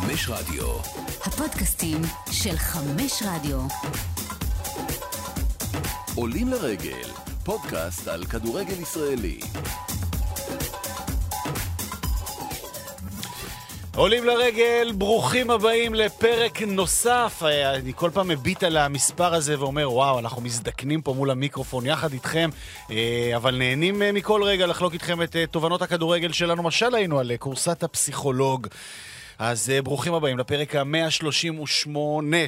חמש רדיו. הפודקאסטים של חמש רדיו. עולים לרגל, פודקאסט על כדורגל ישראלי. עולים לרגל, ברוכים הבאים לפרק נוסף. אה, אני כל פעם מביט על המספר הזה ואומר, וואו, אנחנו מזדקנים פה מול המיקרופון יחד איתכם, אה, אבל נהנים אה, מכל רגע לחלוק איתכם את תובנות הכדורגל שלנו. משל היינו על כורסת הפסיכולוג. אז uh, ברוכים הבאים לפרק ה-138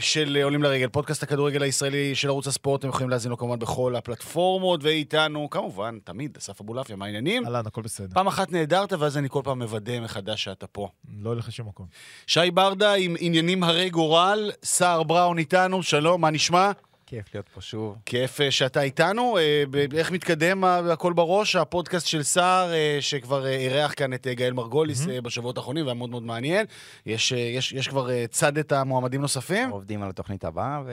של uh, עולים לרגל, פודקאסט הכדורגל הישראלי של ערוץ הספורט, אתם יכולים להזין לו כמובן בכל הפלטפורמות, ואיתנו, כמובן, תמיד, אסף אבולעפיה, מה העניינים? אהלן, הכל בסדר. פעם אחת נהדרת, ואז אני כל פעם מוודא מחדש שאתה פה. לא הולך לשום מקום. שי ברדה עם עניינים הרי גורל, סער בראון איתנו, שלום, מה נשמע? כיף להיות פה שוב. כיף אה, שאתה איתנו. אה, איך מתקדם הכל בראש? הפודקאסט של סער, אה, שכבר אירח כאן את גאל מרגוליס mm-hmm. בשבועות האחרונים, והיה מאוד מאוד מעניין. יש, יש, יש כבר צד את המועמדים נוספים? עובדים על התוכנית הבאה, ו...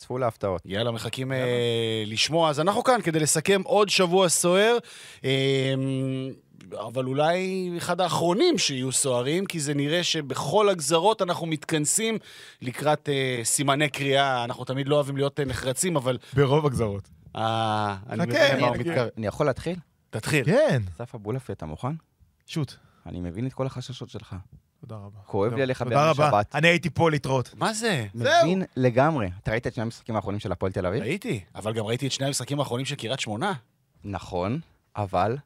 צפו להפתעות. יאללה, מחכים יאללה. אה, לשמוע. אז אנחנו כאן כדי לסכם עוד שבוע סוער. אה, אבל אולי אחד האחרונים שיהיו סוערים, כי זה נראה שבכל הגזרות אנחנו מתכנסים לקראת אה, סימני קריאה. אנחנו תמיד לא אוהבים להיות אה, נחרצים, אבל... ברוב הגזרות. אה, אני מבין למה הוא מתקרב. אני יכול להתחיל? תתחיל. כן. אסף אבולעפי, אתה מוכן? שוט. אני מבין את כל החששות שלך. תודה רבה. כואב לי עליך ביום שבת. תודה רבה. אני הייתי פה להתראות. מה זה? מבין לגמרי. אתה ראית את שני המשחקים האחרונים של הפועל תל אביב? ראיתי, אבל גם ראיתי את שני המשחקים האחרונים של קריית שמונה. נכון, אבל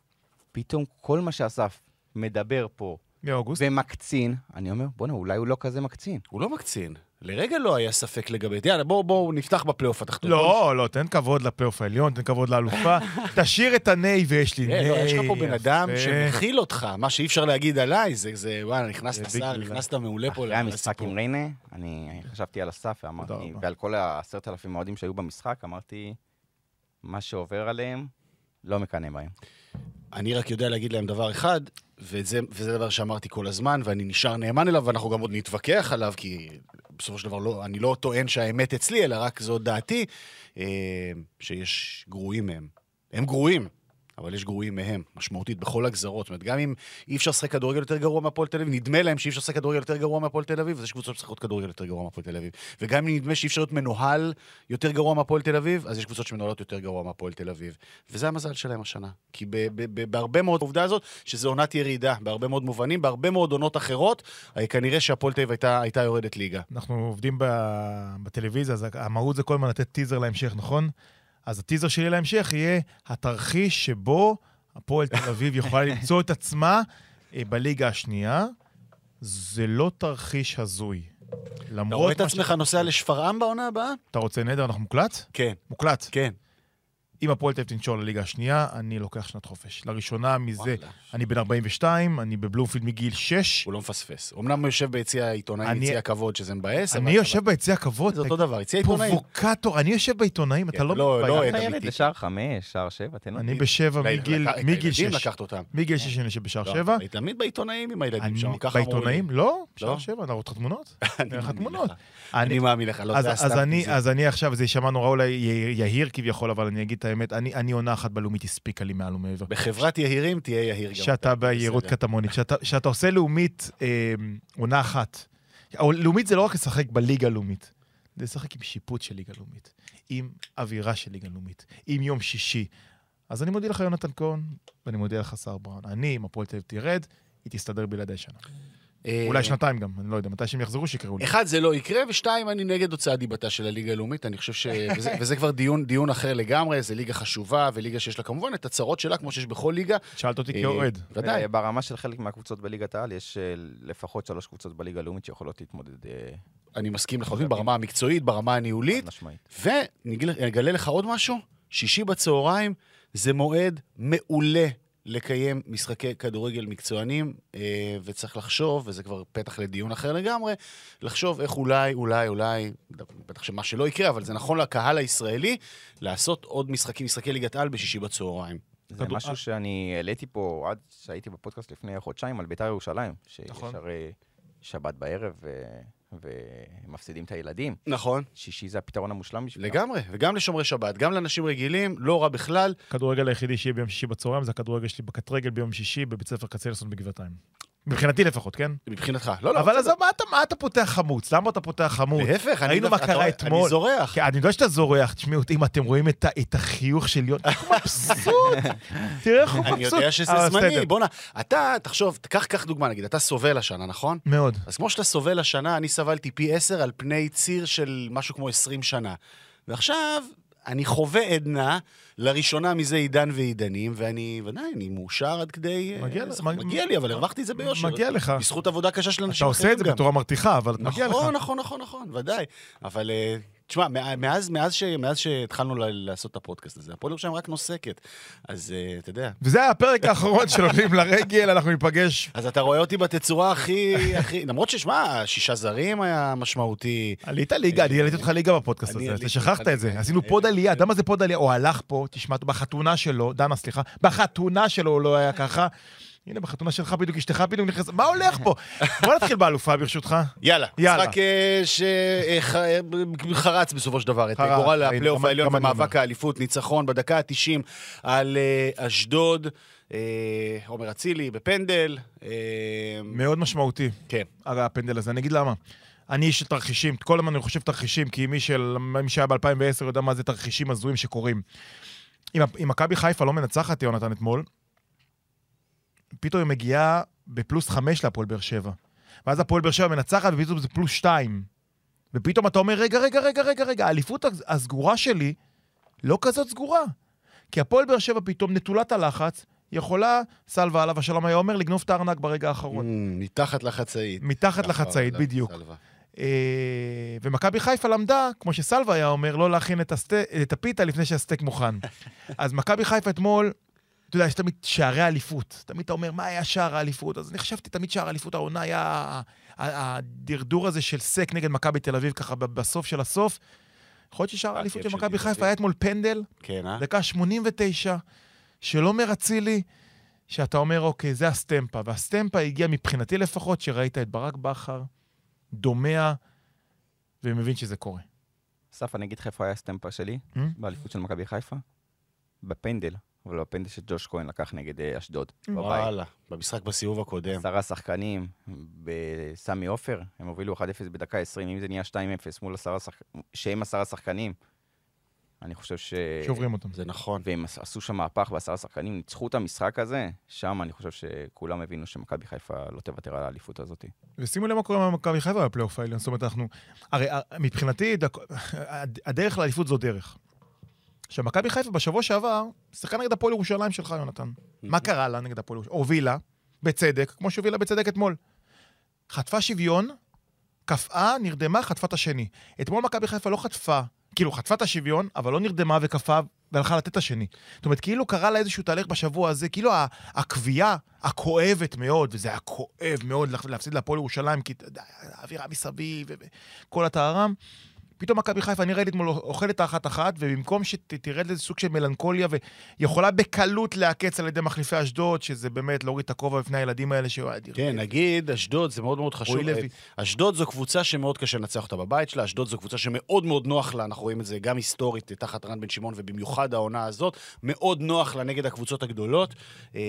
פתאום כל מה שאסף מדבר פה, מאוגוסט, ומקצין, אני אומר, בואנה, אולי הוא לא כזה מקצין. הוא לא מקצין. לרגע לא היה ספק לגבי... יאללה, בואו בוא, נפתח בפלייאוף התחתון. לא, לא, תן כבוד לפלייאוף העליון, תן כבוד לאלופה. תשאיר את הניי ויש לי ניי. לא, יש לך פה בן אדם שמכיל אותך, מה שאי אפשר להגיד עליי, זה, זה וואלה, נכנסת שר, נכנסת מעולה פה אחרי המשחק עם ריינה, אני חשבתי על הסף ואמרתי, ועל כל העשרת אלפים אוהדים שהיו במשחק, אמרתי, מה שעובר עליהם, לא מקנא בהם. אני רק יודע להגיד להם דבר אחד, וזה, וזה דבר שאמרתי כל הזמן, ואני נשאר נאמן אליו, ואנחנו גם עוד נתווכח עליו, כי בסופו של דבר לא, אני לא טוען שהאמת אצלי, אלא רק זו דעתי, אה, שיש גרועים מהם. הם גרועים, אבל יש גרועים מהם, משמעותית, בכל הגזרות. זאת אומרת, גם אם אי אפשר לשחק כדורגל יותר גרוע מהפועל תל אביב, נדמה להם שאי אפשר לשחק כדורגל יותר גרוע מהפועל תל אביב, אז יש קבוצות שמשחקות כדורגל יותר גרוע מהפועל תל אביב. וגם אם נדמה שאי אפשר להיות מנוהל יותר גרוע מהפועל תל אביב, אז יש קבוצות שמנוהלות יותר גרוע מהפועל תל אביב. וזה המזל שלהם השנה. כי בהרבה מאוד, העובדה הזאת, שזו עונת ירידה, בהרבה מאוד מובנים, בהרבה מאוד עונות אחרות, אה, כנראה שהפועל תל אביב הייתה יורדת ליגה. אנחנו עובדים בטלוויזיה, אז המהות זה כל הזמן לתת טיזר להמשך, נכון? אז הטיזר שלי להמשך יהיה התרחיש שבו הפועל תל אביב יכולה למצוא את עצמה אה, בליגה השנייה. זה לא תרחיש הזוי. אתה רואה את עצמך נוסע לשפרעם בעונה הבאה? אתה רוצה נדר, אנחנו מוקלט? כן. מוקלט? כן. אם הפועל תל אביב תנשור לליגה השנייה, אני לוקח שנת חופש. לראשונה מזה, אני בן 42, אני בבלומפילד מגיל 6. הוא לא מפספס. אמנם הוא יושב ביציע העיתונאים, יציע הכבוד, שזה מבאס, אני יושב ביציע הכבוד. זה אותו דבר, יציע עיתונאים. פרובוקטור, אני יושב בעיתונאים, אתה כן, לא... לא, לא, אתה ילד בשער 5, שער 7, תן אני בשבע מגיל 6. לקחת אותם. מגיל 6 אני יושב בשער 7. לא, אני תמיד בעיתונאים עם הילדים שם, ככה אמרו בעיתונאים? לא, בשער 7, נראות לך תמונות? אני מאמין לך, לא, זה הסתם. אז אני עכשיו, זה יישמע נורא אולי יהיר כביכול, אבל אני אגיד את האמת, אני עונה אחת בלאומית הספיקה לי מעל ומעבר. בחברת יהירים תהיה יהיר גם. שאתה ביהירות קטמונית, שאתה עושה לאומית אה, עונה אחת. לאומית זה לא רק לשחק בליגה הלאומית, זה לשחק עם שיפוט של ליגה לאומית, עם אווירה של ליגה לאומית, עם יום שישי. אז אני מודיע לך, יונתן כהן, ואני מודיע לך, שר בראון. אני, אם הפועל תל אביב תרד, היא תסתדר בלעדי שנה. אה, אולי שנתיים גם, אני לא יודע, מתי שהם יחזרו שיקראו לי. אחד, זה לא יקרה, ושתיים, אני נגד הוצאת דיבתה של הליגה הלאומית. אני חושב ש... וזה, וזה כבר דיון, דיון אחר לגמרי, זו ליגה חשובה, וליגה שיש לה כמובן את הצרות שלה, כמו שיש בכל ליגה. שאלת אותי כאוהד. אה, ודאי. ברמה של חלק מהקבוצות בליגת העל, יש אה, לפחות שלוש קבוצות בליגה הלאומית שיכולות להתמודד. אני מסכים לחלוטין ברמה המקצועית, ברמה הניהולית. ונגלה לך עוד משהו, שישי בצהריים זה מועד מעולה לקיים משחקי כדורגל מקצוענים, אה, וצריך לחשוב, וזה כבר פתח לדיון אחר לגמרי, לחשוב איך אולי, אולי, אולי, בטח שמה שלא יקרה, אבל זה נכון לקהל הישראלי, לעשות עוד משחקים, משחקי ליגת על בשישי בצהריים. זה משהו שאני העליתי פה עד שהייתי בפודקאסט לפני חודשיים על בית"ר ירושלים. נכון. שיש הרי שבת בערב, ומפסידים את הילדים. נכון. שישי זה הפתרון המושלם בשבילם. לגמרי, וגם לשומרי שבת, גם לאנשים רגילים, לא רע בכלל. הכדורגל היחידי שיהיה ביום שישי בצהריים זה הכדורגל שלי בקטרגל ביום שישי בבית ספר קצלסון בגבעתיים. מבחינתי לפחות, כן? מבחינתך. לא, לא. אבל. עזוב, מה אתה- מה אתה פותח חמוץ? למה אתה פותח חמוץ? להפך, אני ראינו מה קרה אתמול. אני זורח. כן, אני יודע שאתה זורח, תשמעו, אם אתם רואים את החיוך של יון, איך הוא מבסוט, תראה איך הוא מבסוט. אני יודע שזה אבל זמני. בואנה, אתה, תחשוב, קח קח דוגמה, נגיד, אתה סובל השנה, נכון? מאוד. אז כמו שאתה סובל השנה, אני סבלתי פי עשר על פני ציר של משהו כמו 20 שנה. ועכשיו, אני חווה עדנה, לראשונה מזה עידן ועידנים, ואני, ודאי, אני מאושר עד כדי... מגיע אה, לך, זה- מג- מגיע לי, אבל הרווחתי את זה ביושר. מגיע לך. בזכות עבודה קשה של אנשים אתה אחרים עושה את זה גם. בתורה מרתיחה, אבל מגיע לך. נכון, נכון, נכון, נכון, ודאי. אבל אה, תשמע, מא- מאז, מאז, ש, מאז שהתחלנו ל- לעשות את הפודקאסט הזה, הפועל ירושלים רק נוסקת. אז אה, אתה יודע. וזה היה הפרק האחרון של עולים לרגל, אנחנו ניפגש. אז אתה רואה אותי בתצורה הכי... הכי... למרות ששמע, שישה זרים היה משמעותי. עלית ליגה, אני העליתי אותך ליגה בפודקאסט הזה, עליתי אתה שכחת את זה. עשינו pod עלייה, אתה יודע מה זה pod עלייה? הוא הלך פה, תשמע, בחתונה שלו, דנה, סליחה, בחתונה שלו הוא לא היה ככה. הנה, בחתונה שלך בדיוק, אשתך בדיוק נכנסת, מה הולך פה? בוא נתחיל באלופה ברשותך. יאללה, יאללה. משחק שחרץ בסופו של דבר את גורל הפלייאוף העליון במאבק האליפות, ניצחון בדקה ה-90 על אה, אשדוד, אה, עומר אצילי בפנדל. אה, מאוד משמעותי, כן. הרי הפנדל הזה. אני אגיד למה. אני איש של תרחישים, כל הזמן אני חושב תרחישים, כי מי של- מי שהיה ב-2010 יודע מה זה תרחישים הזויים שקורים. אם מכבי חיפה לא מנצחת, יונתן, אתמול, פתאום היא מגיעה בפלוס חמש להפועל באר שבע. ואז הפועל באר שבע מנצחת, ופתאום זה פלוס שתיים. ופתאום אתה אומר, רגע, רגע, רגע, רגע, רגע, האליפות הס- הסגורה שלי לא כזאת סגורה. כי הפועל באר שבע פתאום נטולת הלחץ, יכולה, סלווה עליו השלום היה אומר, לגנוב את הארנק ברגע האחרון. מתחת לחצאית. מתחת ככה, לחצאית, לא, בדיוק. אה, ומכבי חיפה למדה, כמו שסלווה היה אומר, לא להכין את, הסט... את הפיתה לפני שהסטייק מוכן. אז מכבי חיפה אתמול, אתה יודע, יש תמיד שערי האליפות. תמיד אתה אומר, מה היה שער האליפות? אז אני חשבתי, תמיד שער האליפות העונה היה הדרדור הזה של סק נגד מכבי תל אביב, ככה בסוף של הסוף. יכול להיות ששער האליפות של מכבי חיפה. היה אתמול פנדל, כן, אה? דקה 89, של עומר אצילי, שאתה אומר, אוקיי, זה הסטמפה. והסטמפה הגיע מבחינתי לפחות, שראית את ברק בכר, דומע, ומבין שזה קורה. אסף, אני אגיד לך איפה היה הסטמפה שלי, Hmm? באליפות של מכבי חיפה? בפנדל, אבל בפנדל שג'וש כהן לקח נגד אה, אשדוד. וואלה, במשחק בסיבוב הקודם. עשרה שחקנים בסמי עופר, הם הובילו 1-0 בדקה 20, אם זה נהיה 2-0 מול עשרה שחקנים, שהם עשרה שחקנים, אני חושב ש... שוברים אותם. זה נכון. והם עש- עשו שם מהפך בעשרה שחקנים, ניצחו את המשחק הזה, שם אני חושב שכולם הבינו שמכבי חיפה לא תוותר על האליפות הזאת. ושימו לב מה קורה עם מכבי חיפה בפלייאוף העליון. זאת אומרת, אנחנו... הרי אה, מבחינתי. הדרך לאליפות זו דרך. עכשיו, מכבי חיפה בשבוע שעבר, שיחקה נגד הפועל ירושלים שלך, יונתן. מה קרה לה נגד הפועל ירושלים? הובילה, בצדק, כמו שהובילה בצדק אתמול. חטפה שוויון, קפאה, נרדמה, חטפה את השני. אתמול מכבי חיפה לא חטפה, כאילו, חטפה את השוויון, אבל לא נרדמה וקפאה והלכה לתת את השני. זאת אומרת, כאילו קרה לה איזשהו תהליך בשבוע הזה, כאילו הקביעה הכואבת מאוד, וזה היה כואב מאוד להפ- להפסיד להפועל ירושלים, כי אתה יודע, האווירה מסביב וכל הטהרם. פתאום מכבי חיפה, אני ראיתי אתמול אוכלת האחת-אחת, ובמקום שתרד לאיזה סוג של מלנכוליה, ויכולה בקלות לעקץ על ידי מחליפי אשדוד, שזה באמת להוריד את הכובע בפני הילדים האלה, אדיר. כן, נגיד, אשדוד, זה מאוד מאוד חשוב. לוי. אשדוד זו קבוצה שמאוד קשה לנצח אותה בבית שלה, אשדוד זו קבוצה שמאוד מאוד נוח לה, אנחנו רואים את זה גם היסטורית תחת רן בן שמעון, ובמיוחד העונה הזאת, מאוד נוח לה נגד הקבוצות הגדולות, אה,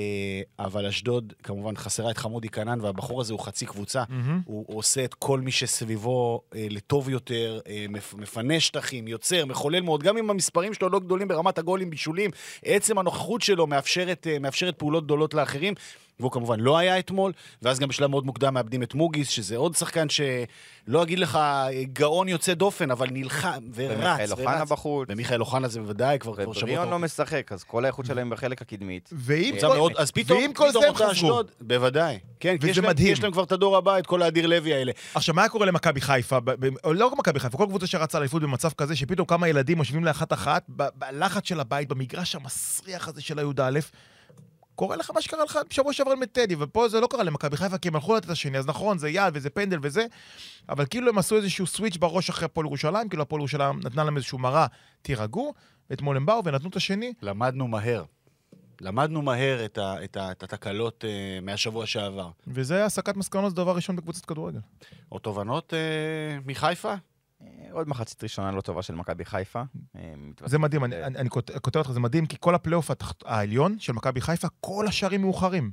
אבל אשדוד, כמובן, חסרה את חמודי כנען, והבחור הזה הוא חצי קבוצה. הוא, הוא עושה את כל מי שסביבו אה, לטוב יותר, אה, מפנה שטחים, יוצר, מחולל מאוד, גם אם המספרים שלו לא גדולים ברמת הגולים, בישולים, עצם הנוכחות שלו מאפשרת, אה, מאפשרת פעולות גדולות לאחרים. והוא כמובן לא היה אתמול, ואז גם בשלב מאוד מוקדם מאבדים את מוגיס, שזה עוד שחקן שלא אגיד לך גאון יוצא דופן, אבל נלחם ורץ ומיכאל אוחנה. בחוץ, ומיכאל אוחנה זה בוודאי, כבר, כבר שבועות ובריאון לא. משחק, אז כל האיכות שלהם בחלק הקדמית. ועם קבוצה כל... אז פתאום, זה הם חזרו. בוודאי. כן, כי וזה יש להם, מדהים. יש להם כבר את הדור הבא, את כל האדיר לוי האלה. עכשיו, מה היה קורה למכבי חיפה? ב- ב- לא רק מכבי חיפה, כל קבוצה שרצה לאליפות במצב כזה, שפתאום כמה ילדים יושבים לאחת-אחת, ב- בלחץ של הבית, במגרש המסריח הזה של הי"א, קורה לך מה שקרה לך בשבוע שעבר עם טדי, ופה זה לא קרה למכבי חיפה, כי הם הלכו לתת את השני, אז נכון, זה יעד וזה פנדל וזה, אבל כאילו הם עשו איזשהו סוויץ' בראש אחרי הפועל ירושלים, כאילו הפועל ירושלים נתנה להם איזשהו מראה, תירגעו, ואתמול הם באו ונתנו את השני, למדנו מהר. למדנו מהר את, ה, את, ה, את התקלות אה, מהשבוע שעבר. וזה הסקת מסקנות, זה דבר ראשון בקבוצת כדורגל. או תובנות אה, מחיפה? אה, עוד מחצית ראשונה לא טובה של מכבי חיפה. אה, זה מדהים, אני, אני, אני כות- כותב אותך, זה מדהים, כי כל הפלייאוף העליון של מכבי חיפה, כל השערים מאוחרים.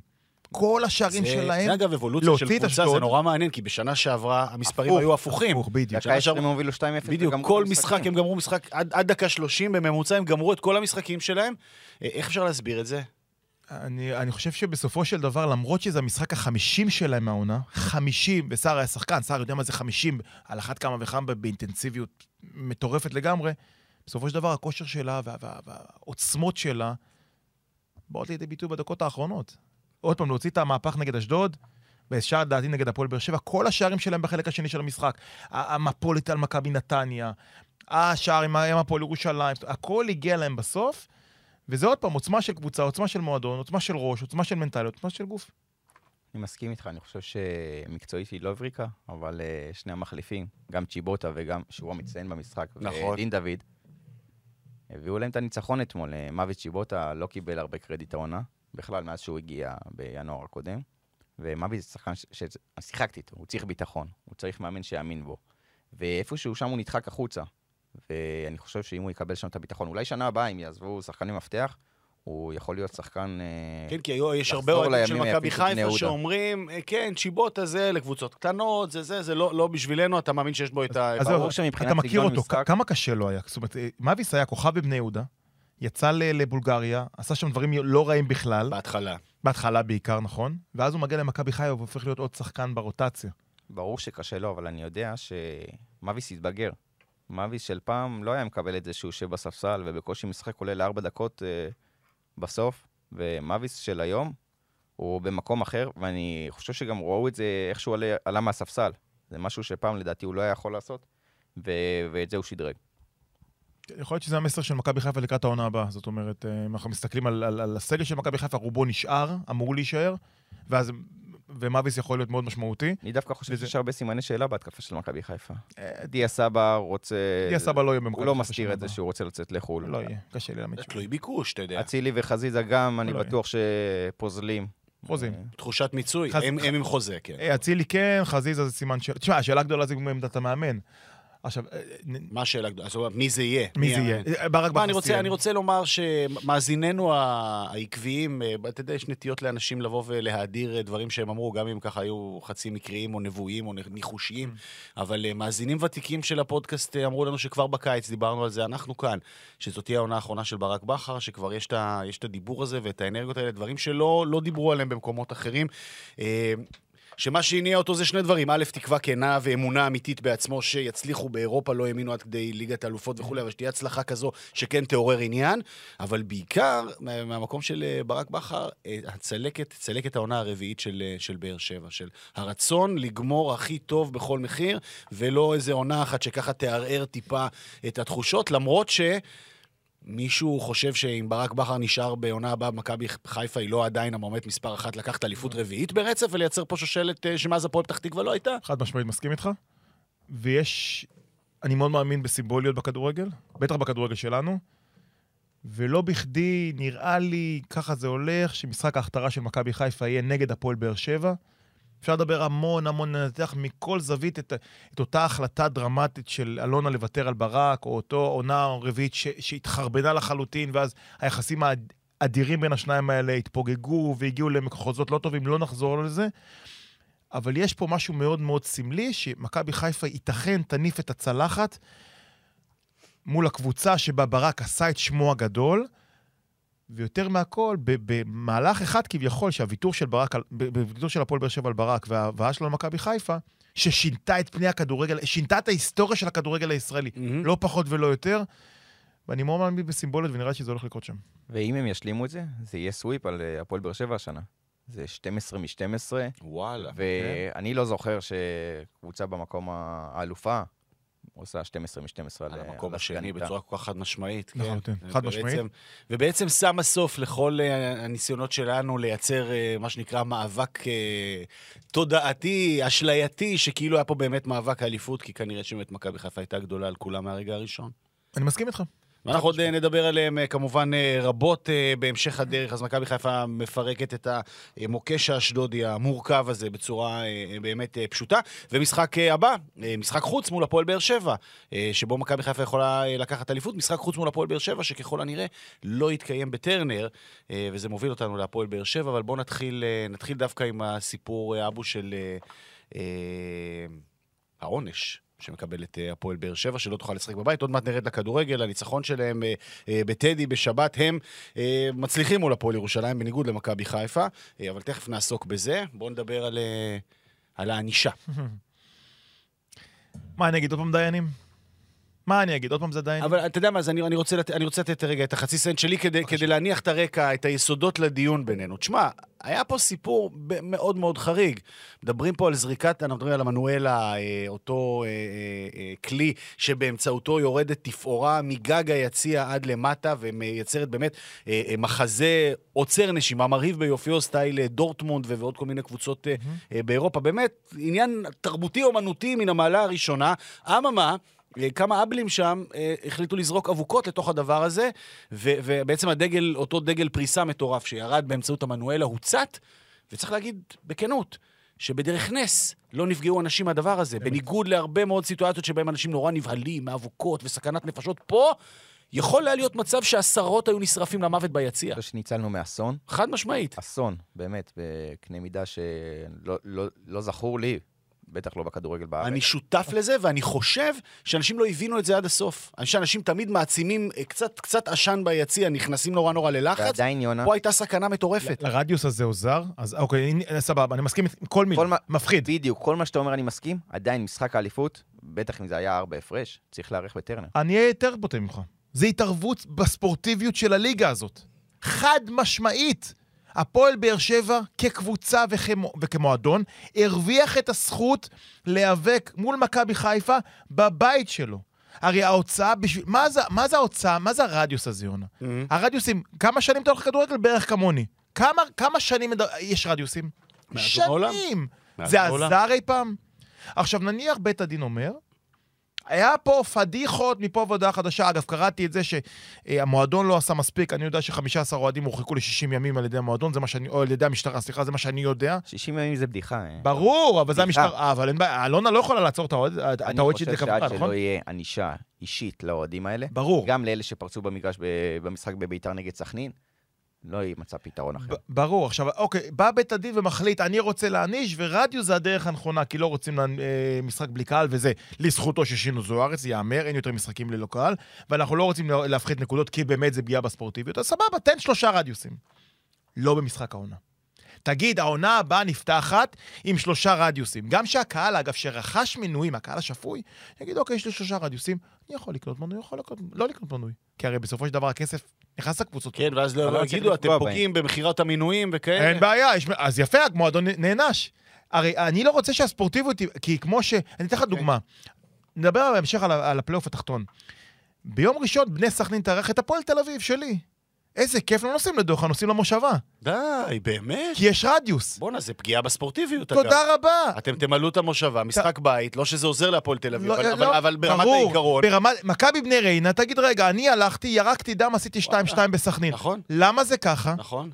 כל השערים שלהם... זה אגב אבולוציה של קבוצה, זה. נורא מעניין, כי בשנה שעברה המספרים היו הפוכים. הפוך, בדיוק. דקה שעברה- 20 הם הובילו 2-0. בדיוק, כל משחק. הם גמרו משחק, עד, דקה 30 בממוצע הם גמרו את כל המשחקים שלהם. אה, איך אפשר להסביר את זה? אני, אני חושב שבסופו של דבר, למרות שזה המשחק החמישים שלהם מהעונה, חמישים, וסער היה שחקן, סער יודע מה זה חמישים, על אחת כמה וכמה באינטנסיביות מטורפת לגמרי, בסופו של דבר הכושר שלה וה, וה, והעוצמות שלה באות לידי ביטוי בדקות האחרונות. עוד פעם, להוציא את המהפך נגד אשדוד, וישר לדעתי נגד הפועל באר שבע, כל השערים שלהם בחלק השני של המשחק. המפולת על מכבי נתניה, השער עם הפועל ירושלים, הכל הגיע להם בסוף. וזה עוד פעם עוצמה של קבוצה, עוצמה של מועדון, עוצמה של ראש, עוצמה של מנטליות, עוצמה של גוף. אני מסכים איתך, אני חושב שמקצועית היא לא הבריקה, אבל uh, שני המחליפים, גם צ'יבוטה וגם, שהוא המצטיין במשחק, נכון. ודין דוד, הביאו להם את הניצחון אתמול. אה, מוות צ'יבוטה לא קיבל הרבה קרדיט העונה, בכלל, מאז שהוא הגיע בינואר הקודם. ומוות זה שחקן ש... ש... שיחקתי איתו, הוא צריך ביטחון, הוא צריך מאמן שיאמין בו. ואיפשהו שם הוא נדחק החוצה. ואני חושב שאם הוא יקבל שם את הביטחון, אולי שנה הבאה, אם יעזבו שחקני מפתח, הוא יכול להיות שחקן... אה, כן, כי היו- יש הרבה אוהדים של מכבי חיפה. שאומרים, אה, כן, צ'יבוטה זה לקבוצות קטנות, זה זה, זה לא לא בשבילנו, אתה מאמין שיש בו את ה... אז ברור זהו, שמבחינת אתה מכיר סגנון אותו, משחק- כמה קשה לו היה. זאת אומרת, אה, מאביס היה כוכב בבני יהודה, יצא ל- לבולגריה, עשה שם דברים לא רעים בכלל, בהתחלה. בהתחלה בעיקר, נכון? ואז הוא מגיע למכבי חיפה והופך להיות עוד שחקן ברוטציה. ברור שקשה לו, אבל אני יודע שמאביס התבגר. מאביס של פעם לא היה מקבל את זה שהוא יושב בספסל ובקושי משחק עולה לארבע דקות אה, בסוף, ומאביס של היום הוא במקום אחר, ואני חושב שגם ראו את זה איך שהוא עלה, עלה מהספסל. זה משהו שפעם לדעתי הוא לא היה יכול לעשות, ו- ואת זה הוא שדרג. יכול להיות שזה המסר של מכבי חיפה לקראת העונה הבאה. זאת אומרת, אה, אם אנחנו מסתכלים על, על, על הסגל של מכבי חיפה, רובו נשאר, אמור להישאר, ואז... ומאביס יכול להיות מאוד משמעותי. אני דווקא חושב וזה- שיש הרבה סימני שאלה בהתקפה של מכבי חיפה. אה, דיה סבא רוצה... דיה סבא לא יהיה במכבי הוא לא מסתיר את זה. שהוא רוצה לצאת לחו"ל. לא יהיה, קשה לי להאמין. זה תלוי ביקוש, אתה יודע. אצילי וחזיזה גם, אני לא. בטוח שפוזלים. חוזים. אה, תחושת מיצוי, הם עם חוזה, כן. אה, אצילי כן, חזיזה זה סימן של... תשמע, השאלה הגדולה זה עמדת המאמן. עכשיו, אה, נ- מה השאלה הגדולה? זאת אומרת, מי זה יהיה? מי זה? יהיה? ברק אני בכר. אני רוצה לומר שמאזיננו העקביים, אה, אתה יודע, יש נטיות לאנשים לבוא ולהאדיר אה, דברים שהם אמרו, גם אם ככה היו חצי מקריים או נבואיים או ניחושיים, אבל אה, מאזינים ותיקים של הפודקאסט אה, אמרו לנו שכבר בקיץ דיברנו על זה, אנחנו כאן, שזאת תהיה העונה האחרונה של ברק בכר, שכבר יש את ה- יש את הדיבור הזה ואת האנרגיות האלה, דברים שלא לא דיברו עליהם במקומות אחרים. שמה שהניע אותו זה שני דברים. א', תקווה כנה ואמונה אמיתית בעצמו שיצליחו באירופה, לא האמינו עד כדי ליגת האלופות וכולי, אבל שתהיה הצלחה כזו שכן תעורר עניין. אבל בעיקר, מה- מהמקום של אה, ברק בכר, אה, הצלקת, צלקת העונה הרביעית של, אה, של באר שבע, של הרצון לגמור הכי טוב בכל מחיר, ולא איזה עונה אחת שככה תערער טיפה את התחושות, למרות ש... מישהו חושב שאם ברק בכר נשאר בעונה הבאה במכבי חיפה, היא לא עדיין המועמדת מספר אחת לקחת אליפות רביעית ברצף ולייצר פה שושלת אה, שמאז הפועל פתח תקווה לא הייתה? חד משמעית מסכים איתך. ויש, אני מאוד מאמין בסימבוליות בכדורגל, בטח בכדורגל שלנו. ולא בכדי נראה לי, ככה זה הולך, שמשחק ההכתרה של מכבי חיפה יהיה נגד הפועל באר שבע. אפשר לדבר המון המון, לנתח מכל זווית את, את אותה החלטה דרמטית של אלונה לוותר על ברק, או אותו עונה רביעית שהתחרבנה לחלוטין, ואז היחסים האדירים בין השניים האלה התפוגגו והגיעו למחוזות לא טובים, לא נחזור לזה. אבל יש פה משהו מאוד מאוד סמלי, שמכבי חיפה ייתכן תניף את הצלחת מול הקבוצה שבה ברק עשה את שמו הגדול, ויותר מהכל, במהלך אחד כביכול, שהוויתור של ברק, בוויתור של הפועל באר שבע על ברק וההבאה שלו למכבי חיפה, ששינתה את פני הכדורגל, שינתה את ההיסטוריה של הכדורגל הישראלי, מהמם. לא פחות ולא יותר, ואני מאוד מאמין בסימבוליות, ונראה לי שזה הולך לקרות שם. ואם הם ישלימו את זה, זה יהיה סוויפ על אה, הפועל באר שבע השנה. זה 12 מ-12, וואלה. ואני לא זוכר שקבוצה במקום האלופה עושה 12 מ-12 על המקום השני בצורה כל כך חד משמעית. כן. לחלוטין, חד ובעצם- משמעית. ובעצם שמה סוף לכל אה, הניסיונות שלנו לייצר אה, מה שנקרא מאבק אה, תודעתי, אשלייתי, שכאילו היה פה באמת מאבק האליפות, כי כנראה שבאמת מכבי חיפה הייתה גדולה על כולם מהרגע הראשון. אני מסכים איתך. ואנחנו עוד אה, נדבר עליהם אה, כמובן אה, רבות בהמשך הדרך, אז מכבי חיפה מפרקת את המוקש האשדודי המורכב הזה בצורה באמת פשוטה. ומשחק הבא, משחק חוץ מול הפועל באר שבע, שבו מכבי חיפה יכולה לקחת אליפות, משחק חוץ מול הפועל באר שבע, שככל הנראה לא יתקיים בטרנר, וזה מוביל אותנו להפועל באר שבע, אבל בואו נתחיל, נתחיל דווקא עם הסיפור, אבו, של העונש. שמקבלת אה, הפועל באר שבע, שלא תוכל לשחק בבית. עוד מעט נרד לכדורגל, הניצחון שלהם אה, אה, בטדי בשבת, הם מצליחים מול הפועל ירושלים, בניגוד למכבי חיפה, אבל תכף נעסוק בזה. בואו נדבר על, על הענישה. מה אני אגיד, עוד פעם דיינים? מה אני אגיד, עוד פעם זה דיינים? אבל אתה יודע מה, אז אני, אני, רוצה לת, אני רוצה לתת רגע את החצי סנט שלי כדי, כדי להניח את הרקע, את היסודות לדיון בינינו. תשמע, היה פה סיפור ב- מאוד מאוד חריג. מדברים פה על זריקת, אנחנו מדברים על המנואלה, אה, אותו אה, אה, אה, כלי שבאמצעותו יורדת תפאורה מגג היציע עד למטה ומייצרת באמת אה, אה, מחזה עוצר נשימה, מרהיב ביופיו, סטייל אה, דורטמונד ועוד כל מיני קבוצות אה, אה, באירופה. באמת, עניין תרבותי-אומנותי מן המעלה הראשונה. אממה, כמה אבלים שם אה, החליטו לזרוק אבוקות לתוך הדבר הזה, ו- ובעצם הדגל, אותו דגל פריסה מטורף שירד באמצעות המנואלה הוצת, וצריך להגיד בכנות, שבדרך נס לא נפגעו אנשים מהדבר הזה, בניגוד להרבה מאוד סיטואציות שבהם אנשים נורא נבהלים מאבוקות וסכנת נפשות. פה יכול היה להיות מצב שעשרות היו נשרפים למוות ביציע. אני חושב שניצלנו מאסון. חד משמעית. אסון, באמת, בקנה מידה שלא לא, לא זכור לי, בטח לא בכדורגל בארץ. אני שותף לזה, ואני חושב שאנשים לא הבינו את זה עד הסוף. אני חושב שאנשים תמיד מעצימים אה, קצת, קצת עשן ביציע, נכנסים נורא נורא ללחץ. ועדיין, יונה, פה הייתה סכנה מטורפת. לרדיוס הזה עוזר? אז אוקיי, סבבה, אני מסכים עם כל מילה. מה- מפחיד. בדיוק, כל מה שאתה אומר אני מסכים, עדיין משחק האליפות, בטח אם זה היה ארבע הפרש, צריך להיערך בטרנר. אני אהיה יותר בוטה ממך. זה התערבות בספורטיביות של הליגה הזאת. חד משמעית. הפועל באר שבע כקבוצה וכמו, וכמועדון הרוויח את הזכות להיאבק מול מכבי חיפה בבית שלו. הרי ההוצאה בשביל... מה זה, מה זה ההוצאה? מה זה הרדיוס הזה, יונה? Mm-hmm. הרדיוסים, כמה שנים אתה הולך לכדורגל? בערך כמוני. כמה, כמה שנים מד- יש רדיוסים? שנים. זה. עזר אי פעם? עכשיו, נניח בית הדין אומר, היה פה פדיחות מפה ועוד הודעה חדשה. אגב, קראתי את זה שהמועדון לא עשה מספיק. אני יודע ש-15 אוהדים הורחקו ל-60 ימים על ידי המועדון, זה מה שאני, או על ידי המשטרה, סליחה, זה מה שאני יודע. 60 ימים זה בדיחה. אה. ברור, אבל זה. המשטרה. אה, אבל אין בעיה, אלונה לא יכולה לעצור את האוהד את אני האוהד חושב שלי שעד נכון? שלא יהיה ענישה אישית לאוהדים האלה, ברור. גם לאלה שפרצו במגרש במשחק בביתר נגד סכנין, לא יימצא פתרון אחר. ברור. עכשיו, אוקיי, בא בית הדין ומחליט, אני רוצה להעניש, ורדיו זה הדרך הנכונה, כי לא רוצים לה, אה, משחק בלי קהל, וזה לזכותו של שינו זוארץ, ייאמר, אין יותר משחקים ללא קהל, ואנחנו לא רוצים לה- להפחית נקודות, כי באמת זה פגיעה בספורטיביות, אז סבבה, תן שלושה רדיוסים. לא במשחק העונה. תגיד, העונה הבאה נפתחת עם שלושה רדיוסים. גם שהקהל, אגב, שרכש מנויים, הקהל השפוי, יגיד, אוקיי, יש לי שלושה רדיוסים, אני יכול לקנות מנוי, יכול לקנות, לא לקנות מנוי. כי הרי בסופו של דבר הכסף נכנס לקבוצות. כן, ואז לא לא יגידו, אתם פוגעים במכירת המינויים וכאלה. אין בעיה, יש... אז יפה, המועדון נענש. הרי אני לא רוצה שהספורטיביות, כי כמו ש... אני אתן לך דוגמה. נדבר בהמשך על, על הפלייאוף התחתון. ביום ראשון בני סכנין תארח את הפועל תל אביב שלי. איזה כיף, לא נוסעים לדוחה, נוסעים למושבה. די, באמת? כי יש רדיוס. בואנה, זה פגיעה בספורטיביות, אגב. תודה רבה. אתם תמלאו את המושבה, משחק בית, לא שזה עוזר להפועל תל אביב, לא, אבל- לא, אבל- אבל ברמת ברור, העיקרון... ברמת, מכבי בני ריינה, תגיד, רגע, אני הלכתי, ירקתי דם, עשיתי 2-2 בסכנין. נכון, למה זה ככה? נכון.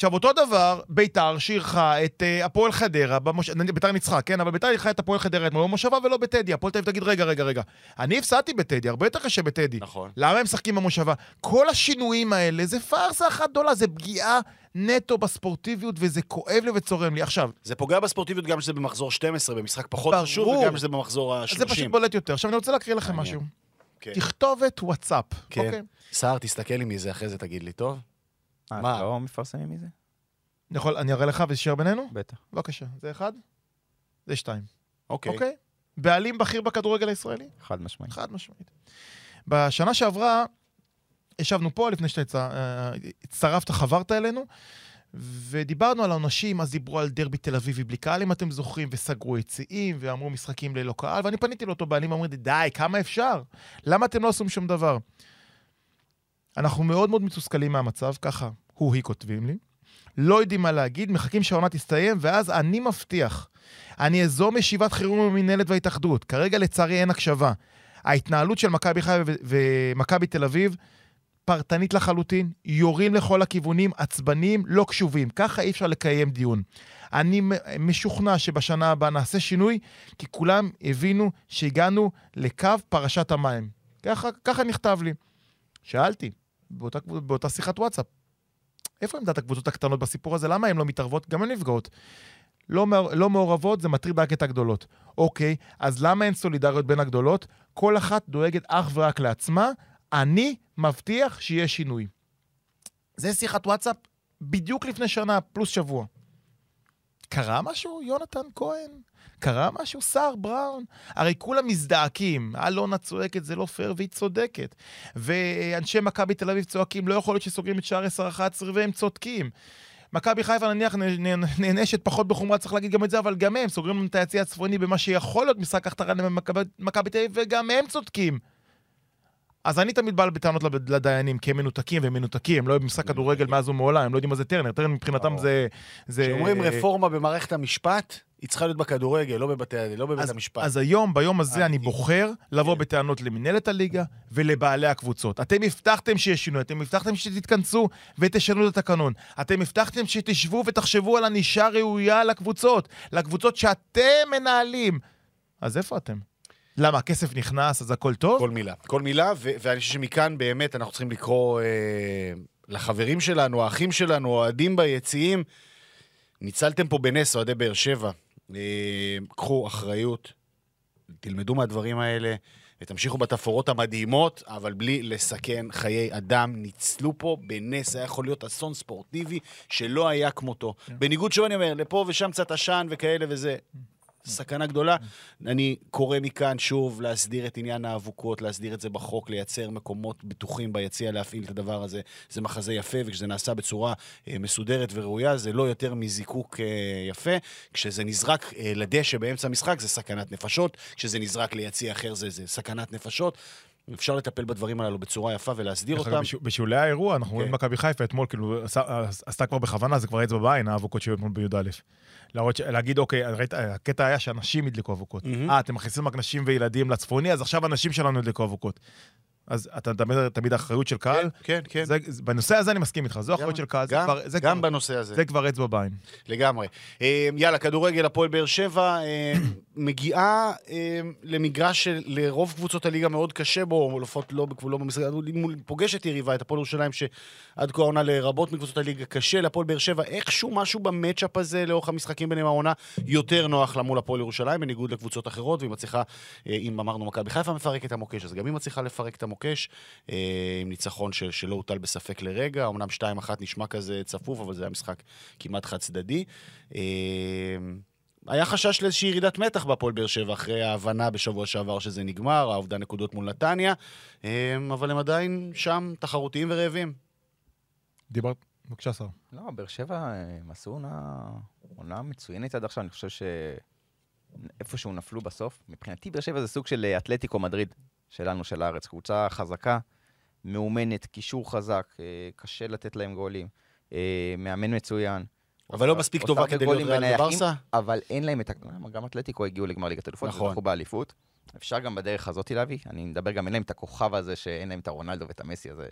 עכשיו, אותו דבר, ביתר שאירחה את uh, הפועל חדרה, במוש... ביתר ניצחה, כן? אבל ביתר אירחה את הפועל חדרה אתמול במושבה ולא בטדי. הפועל תל אביב תגיד, רגע, רגע, רגע. אני הפסדתי בטדי, הרבה יותר קשה בטדי. נכון. למה הם משחקים במושבה? כל השינויים האלה זה פארסה אחת גדולה, זה פגיעה נטו בספורטיביות, וזה כואב לי וצורם לי. עכשיו, זה פוגע בספורטיביות גם שזה במחזור 12, במשחק פחות ברור. חשוב, וגם שזה במחזור אז זה פשוט ה-30. בולט יותר. עכשיו, אני רוצה להקריא לכם. משהו. כן. תכתובת וואטסאפ, כן. אוקיי? סער, תסתכל לי מזה אחרי זה, תגיד לי, טוב? מה, מה? לא מפרסמים מזה? אני יכול- אני אראה לך וזה בינינו? בטח. בבקשה. זה אחד, זה שתיים. אוקיי. אוקיי? בעלים בכיר בכדורגל הישראלי? חד משמעית. חד משמעית. בשנה שעברה, ישבנו פה, לפני הצ- אה, חברת אלינו, ודיברנו על העונשים, אז דיברו על דרבי תל אביבי בלי קהל, אם אתם זוכרים, וסגרו יציאים, ואמרו משחקים ללא קהל, ואני פניתי לאותו בעלים, אמרו לי, די, כמה אפשר? למה אתם לא עושים שום דבר? אנחנו מאוד מאוד מתוסכלים מהמצב, ככה הוא-היא כותבים לי. לא יודעים מה להגיד, מחכים שהעונה תסתיים, ואז אני מבטיח, אני אזום ישיבת חירום עם המינהלת וההתאחדות. כרגע לצערי אין הקשבה. ההתנהלות של מכבי חיפה ומכבי תל אביב פרטנית לחלוטין, יורים לכל הכיוונים, עצבניים, לא קשובים. ככה אי אפשר לקיים דיון. אני משוכנע שבשנה הבאה נעשה שינוי, כי כולם הבינו שהגענו לקו פרשת המים. ככה, ככה נכתב לי. שאלתי, באותה, באותה שיחת וואטסאפ, איפה עמדת הקבוצות הקטנות בסיפור הזה? למה הן לא מתערבות? גם הן נפגעות. לא, לא מעורבות, זה מטריד רק את הגדולות. אוקיי, אז למה אין סולידריות בין הגדולות? כל אחת דואגת אך ורק לעצמה, אני מבטיח שיהיה שינוי. זה שיחת וואטסאפ בדיוק לפני שנה, פלוס שבוע. קרה משהו, יונתן כהן? קרה משהו, סער בראון? הרי כולם מזדעקים, אלונה צועקת, זה לא פייר, והיא צודקת. ואנשי מכבי תל אביב צועקים, לא יכול להיות שסוגרים את שער 10-11, והם צודקים. מכבי חיפה נניח נענשת פחות בחומרה, צריך להגיד גם את זה, אבל גם הם סוגרים את היציע הצפוני במה שיכול להיות משחק הכתרה למכבי מכבי תל אביב, וגם הם צודקים. אז אני תמיד בא בטענות לד- לדיינים, כי הם מנותקים והם מנותקים, הם לא אוהבים משחק כדורגל מאז ומעולם, הם לא יודעים מה זה טרנר, טרנר מבחינתם. זה... כשאומרים רפורמה במערכת המשפט, היא צריכה להיות בכדורגל, לא לא בבית אז, המשפט. אז היום, ביום הזה, אה, אני בוחר לבוא כן. בטענות למנהלת הליגה ולבעלי הקבוצות. אתם הבטחתם שיש שינוי, אתם הבטחתם שתתכנסו ותשנו את התקנון. אתם הבטחתם שתשבו ותחשבו על ענישה ראויה לקבוצות, לקבוצות שאתם מנהלים. אז איפה אתם? למה, הכסף נכנס, אז הכל טוב? כל מילה. כל מילה, ו- ואני חושב שמכאן באמת אנחנו צריכים לקרוא אה, לחברים שלנו, האחים שלנו, אוהדים ביציעים. ניצלתם פה בנס, אוהדי באר שבע. אה, קחו אחריות, תלמדו מהדברים האלה, ותמשיכו בתפאורות המדהימות, אבל בלי לסכן חיי אדם. ניצלו פה בנס, היה יכול להיות אסון ספורטיבי שלא היה כמותו. בניגוד שוב אני אומר, לפה ושם קצת עשן וכאלה וזה. סכנה גדולה. אני קורא מכאן שוב להסדיר את עניין האבוקות, להסדיר את זה בחוק, לייצר מקומות בטוחים ביציע להפעיל את הדבר הזה. זה מחזה יפה, וכשזה נעשה בצורה אה, מסודרת וראויה, זה לא יותר מזיקוק אה, יפה. כשזה נזרק אה, לדשא באמצע המשחק, זה סכנת נפשות. כשזה נזרק ליציע אחר, זה, זה סכנת נפשות. אפשר לטפל בדברים הללו בצורה יפה ולהסדיר אותם. בשו- בשולי האירוע, אנחנו רואים כן. מכבי חיפה אתמול, כאילו, עשתה כבר בכוונה, זה כבר אצבע בעין, האבוקות שהיו אתמול בי"א. להראות, להגיד, אוקיי, ראית, הקטע היה שאנשים הדליקו אבוקות. אה, אתם מכניסים רק נשים וילדים לצפוני, אז עכשיו הנשים שלנו הדליקו אבוקות. אז אתה מדבר תמיד האחריות של קהל. כן, כן, כן. זה, זה- בנושא הזה אני מסכים איתך, זו אחריות של קהל, זה גם, כבר- זה גם כבר- בנושא הזה. זה כבר אצבע בעין. לגמרי. אה, יאללה, כדורגל, הפועל באר שבע אה, מגיעה אה, למגרש שלרוב קבוצות הליגה מאוד קשה בו, לפחות לא, לא במשחק, פוגשת יריבה, את הפועל ירושלים, שעד כה העונה לרבות מקבוצות הליגה קשה, להפועל באר שבע, איכשהו משהו במצ'אפ הזה לאורך המשחקים ביניהם העונה יותר נוח לה מול הפועל ירושלים, בניגוד לקבוצות אחרות, והיא מצליחה, אה, אם אמרנו מכבי חיפה מפרקת המוקש, אז גם היא מצליחה לפרק את המוקש, אה, עם ניצחון של, שלא הוטל בספק לרגע, אמנם 2-1 נשמע כזה צפוף, אבל זה היה משחק כמעט חד צדדי. אה, היה חשש לאיזושהי ירידת מתח בהפועל באר שבע אחרי ההבנה בשבוע שעבר שזה נגמר, האובדן נקודות מול נתניה, אה, אבל הם עדיין שם תחרותיים ורעבים. דיברת, בבקשה, שר. לא, באר שבע, הם עשו עונה, עונה מצוינת עד עכשיו, אני חושב שאיפשהו נפלו בסוף. מבחינתי באר שבע זה סוג של אתלטיקו מדריד שלנו, של הארץ. קבוצה חזקה, מאומנת, קישור חזק, אה, קשה לתת להם גולים, אה, מאמן מצוין. אבל לא מספיק טובה כדי להיות ריאל וברסה? אבל אין להם את ה... גם אתלטיקו הגיעו לגמר ליגת אלופות, נכון. וזכו באליפות. אפשר גם בדרך הזאת להביא, אני מדבר גם, אין להם את הכוכב הזה שאין להם את הרונלדו ואת המסי הזה.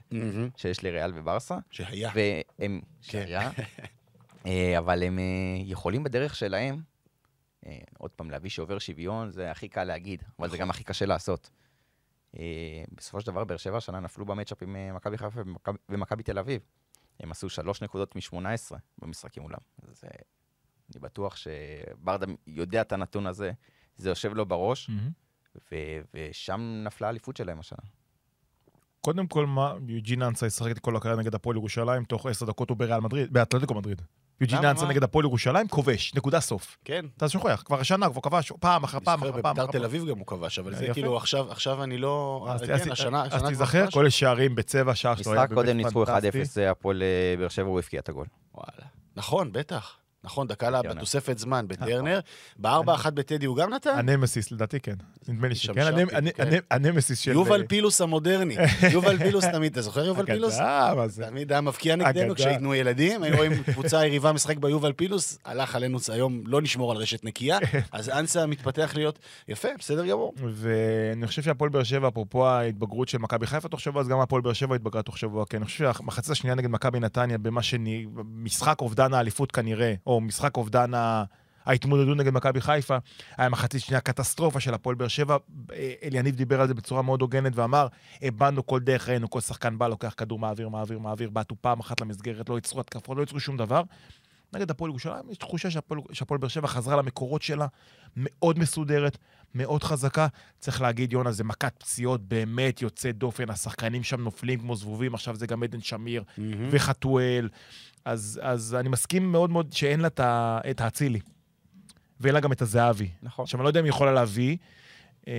שיש לריאל וברסה. שהיה. והם, כן. שהיה, אה, אבל הם יכולים בדרך שלהם, עוד פעם, להביא שעובר שוויון, זה הכי קל להגיד, אבל זה גם הכי קשה לעשות. אה, בסופו של דבר, באר שבע השנה נפלו במצ'אפ עם אה, מכבי חיפה ומכבי- תל אביב. הם עשו שלוש נקודות מ-18 במשחקים מולם. אז אה, אני בטוח שברדה יודע את הנתון הזה, זה יושב לו בראש, ו- ושם נפלה האליפות שלהם השנה. קודם כל, מה, יוג'ין אנסה ישחק את כל הקריירה נגד הפועל ירושלים, תוך עשר דקות הוא בריאל מדריד, באתלטיקו מדריד. יוג'ין למה? אנסה מה? נגד הפועל ירושלים, כובש, נקודה סוף. כן. אתה שוכח, כבר השנה, כבר כבש פעם אחר פעם אחר פעם. בביתר תל. אביב גם הוא כבש, אבל זה. כאילו עכשיו עכשיו אני לא... אז- כן, השנה אז תיזכר. כל השערים בצבע, שער שלו היה משחק באמת קודם ניצחו 1-0, פנטסטי. זה הפועל אה, באר שבע, הוא הבקיע את הגול. וואלה. נכון, בטח. נכון? דקה לה. בתוספת זמן בטרנר. בארבע אחת בטדי הוא גם נתן? הנמסיס, לדעתי כן. נדמה לי שכן. כן. הנמ- הנמסיס של... יובל פילוס המודרני. יובל פילוס תמיד, אתה זוכר יובל פילוס? תמיד היה מבקיע נגדנו. כשהיינו ילדים, היינו רואים קבוצה יריבה משחק ביובל פילוס, הלך עלינו היום לא לשמור על רשת נקייה, אז אנסה מתפתח להיות יפה, בסדר גמור. ואני חושב שהפועל באר שבע, אפרופו ההתבגרות של מכבי חיפה תוך שבוע, אז גם הפועל באר שבע התבגרה תוך שבוע. כי אני חושב שהמחצית השנייה נגד מכבי נתניה, במה שאני... משחק אובדן האליפות כנראה, או משחק אובדן ה... ההתמודדות נגד מכבי חיפה, היה מחצית שנייה קטסטרופה של הפועל באר שבע. אה, אליניב דיבר על זה בצורה מאוד הוגנת ואמר, איבדנו כל דרך ראינו, כל שחקן בא, לוקח כדור, מעביר, מעביר, מעביר, בעטו פעם אחת למסגרת, לא ייצרו התקפות, לא ייצרו שום דבר. נגד הפועל ירושלים, יש תחושה שהפועל באר שבע חזרה למקורות שלה, מאוד מסודרת, מאוד חזקה. צריך להגיד, יונה, זה מכת פציעות באמת יוצאת דופן, השחקנים שם נופלים כמו זבובים, עכשיו זה גם עדן שמיר וחתואל. אז, אז אני מסכים מאוד מאוד שאין לה את האצילי, ואין לה גם את הזהבי. נכון. עכשיו, אני לא יודע אם היא יכולה להביא. אה,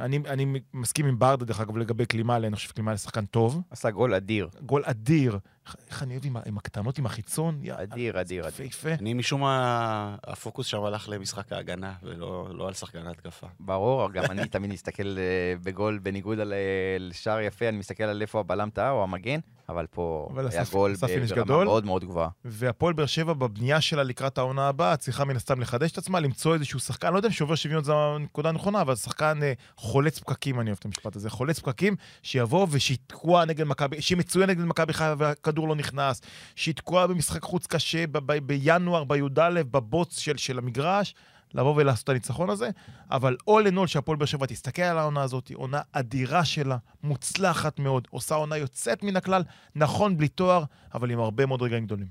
אני, אני מסכים עם ברדה, דרך אגב, לגבי קלימאלה, אני חושב שקלימאלה שחקן טוב. עשה גול אדיר. גול אדיר. איך- איך אני אוהב עם, עם הקטנות, עם החיצון? אדיר, אדיר, אדיר. יפהפה. אני משום מה, הפוקוס שם הלך למשחק ההגנה, ולא לא על שחקן ההתקפה. ברור, גם אני תמיד מסתכל אה, בגול בניגוד על, אה, לשער יפה, אני מסתכל על איפה הבלם טעה או המגן, אבל פה אבל היה גול ברמה גדול. מאוד מאוד גבוהה. והפועל באר שבע בבנייה שלה לקראת העונה הבאה צריכה מן הסתם לחדש את עצמה, למצוא איזשהו שחקן, לא יודע אם שובר שוויון זו הנקודה הנכונה, אבל שחקן אה, חולץ פקקים, אני אוהב את המשפט הזה, חולץ פקקים, שיבוא ושיתקוע נגד מכבי, שהיא מצויה נגד מכבי חיפה והכדור לא נכנס, שיתקוע במשחק חוץ קשה ב- ב- בינואר, בי"א, בבוץ של, של המגרש. לבוא ולעשות את הניצחון הזה, אבל all in all שהפועל באר שבע תסתכל על העונה הזאת, עונה אדירה שלה, מוצלחת מאוד, עושה עונה יוצאת מן הכלל, נכון בלי תואר, אבל עם הרבה מאוד רגעים גדולים.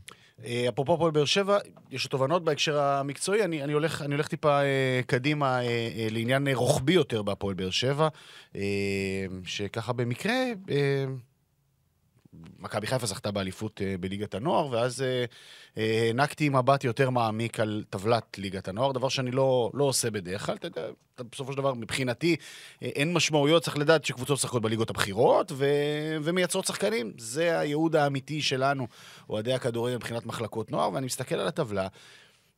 אה, אפרופו הפועל באר שבע, יש תובנות בהקשר המקצועי, אני, אני, הולך, אני הולך טיפה אה, קדימה אה, אה, לעניין רוחבי יותר בהפועל באר שבע, אה, שככה במקרה, אה, מכבי חיפה זכתה באליפות אה, בליגת הנוער, ואז אה, אה, הענקתי מבט יותר מעמיק על טבלת ליגת הנוער, דבר שאני לא, לא עושה בדרך כלל, אתה יודע, בסופו של דבר, מבחינתי, אין משמעויות, צריך לדעת שקבוצות משחקות בליגות הבכירות, ו... ומייצרות שחקנים. זה הייעוד האמיתי שלנו, אוהדי הכדורגל מבחינת מחלקות נוער, ואני מסתכל על הטבלה,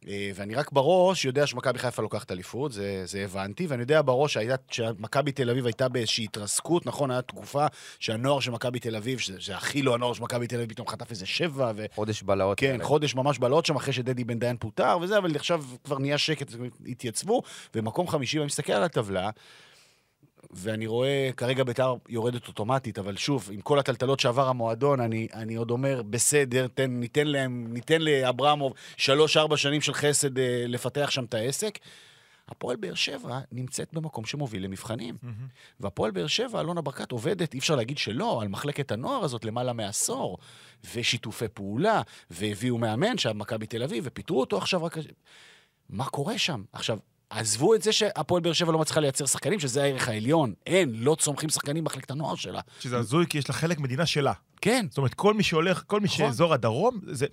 ואני רק בראש יודע שמכבי חיפה לוקחת אליפות, זה, זה הבנתי, ואני יודע בראש שמכבי תל אביב הייתה באיזושהי התרסקות, נכון? הייתה תקופה שהנוער של מכבי תל אביב, שזה, הכי לא הנוער של מכבי תל אביב, פתאום חטף איזה שבע, ו... חודש בלהות. כן, האלה. חודש ממש בלהות שם, אחרי שדדי בן דיין פוטר וזה, אבל עכשיו כבר נהיה שקט, התייצבו, ומקום חמישי, ואני מסתכל על הטבלה, ואני רואה, כרגע ביתר יורדת אוטומטית, אבל שוב, עם כל הטלטלות שעבר המועדון, אני, אני עוד אומר, בסדר, תן, ניתן להם, ניתן לאברמוב שלוש-ארבע שנים של חסד אה, לפתח שם את העסק. הפועל באר שבע נמצאת במקום שמוביל למבחנים. והפועל באר שבע, אלונה ברקת עובדת, אי אפשר להגיד שלא, על מחלקת הנוער הזאת למעלה מעשור, ושיתופי פעולה, והביאו מאמן שהיה במכבי תל אביב, ופיטרו אותו עכשיו רק... מה קורה שם? עכשיו, עזבו את זה שהפועל באר שבע לא מצליחה לייצר שחקנים, שזה הערך העליון. אין, לא צומחים שחקנים במחלקת הנוער שלה. שזה הזוי, כי יש לה חלק מדינה שלה. כן, זאת אומרת, כל מי שהולך, כל מי נכון. שאזור הדרום, זה,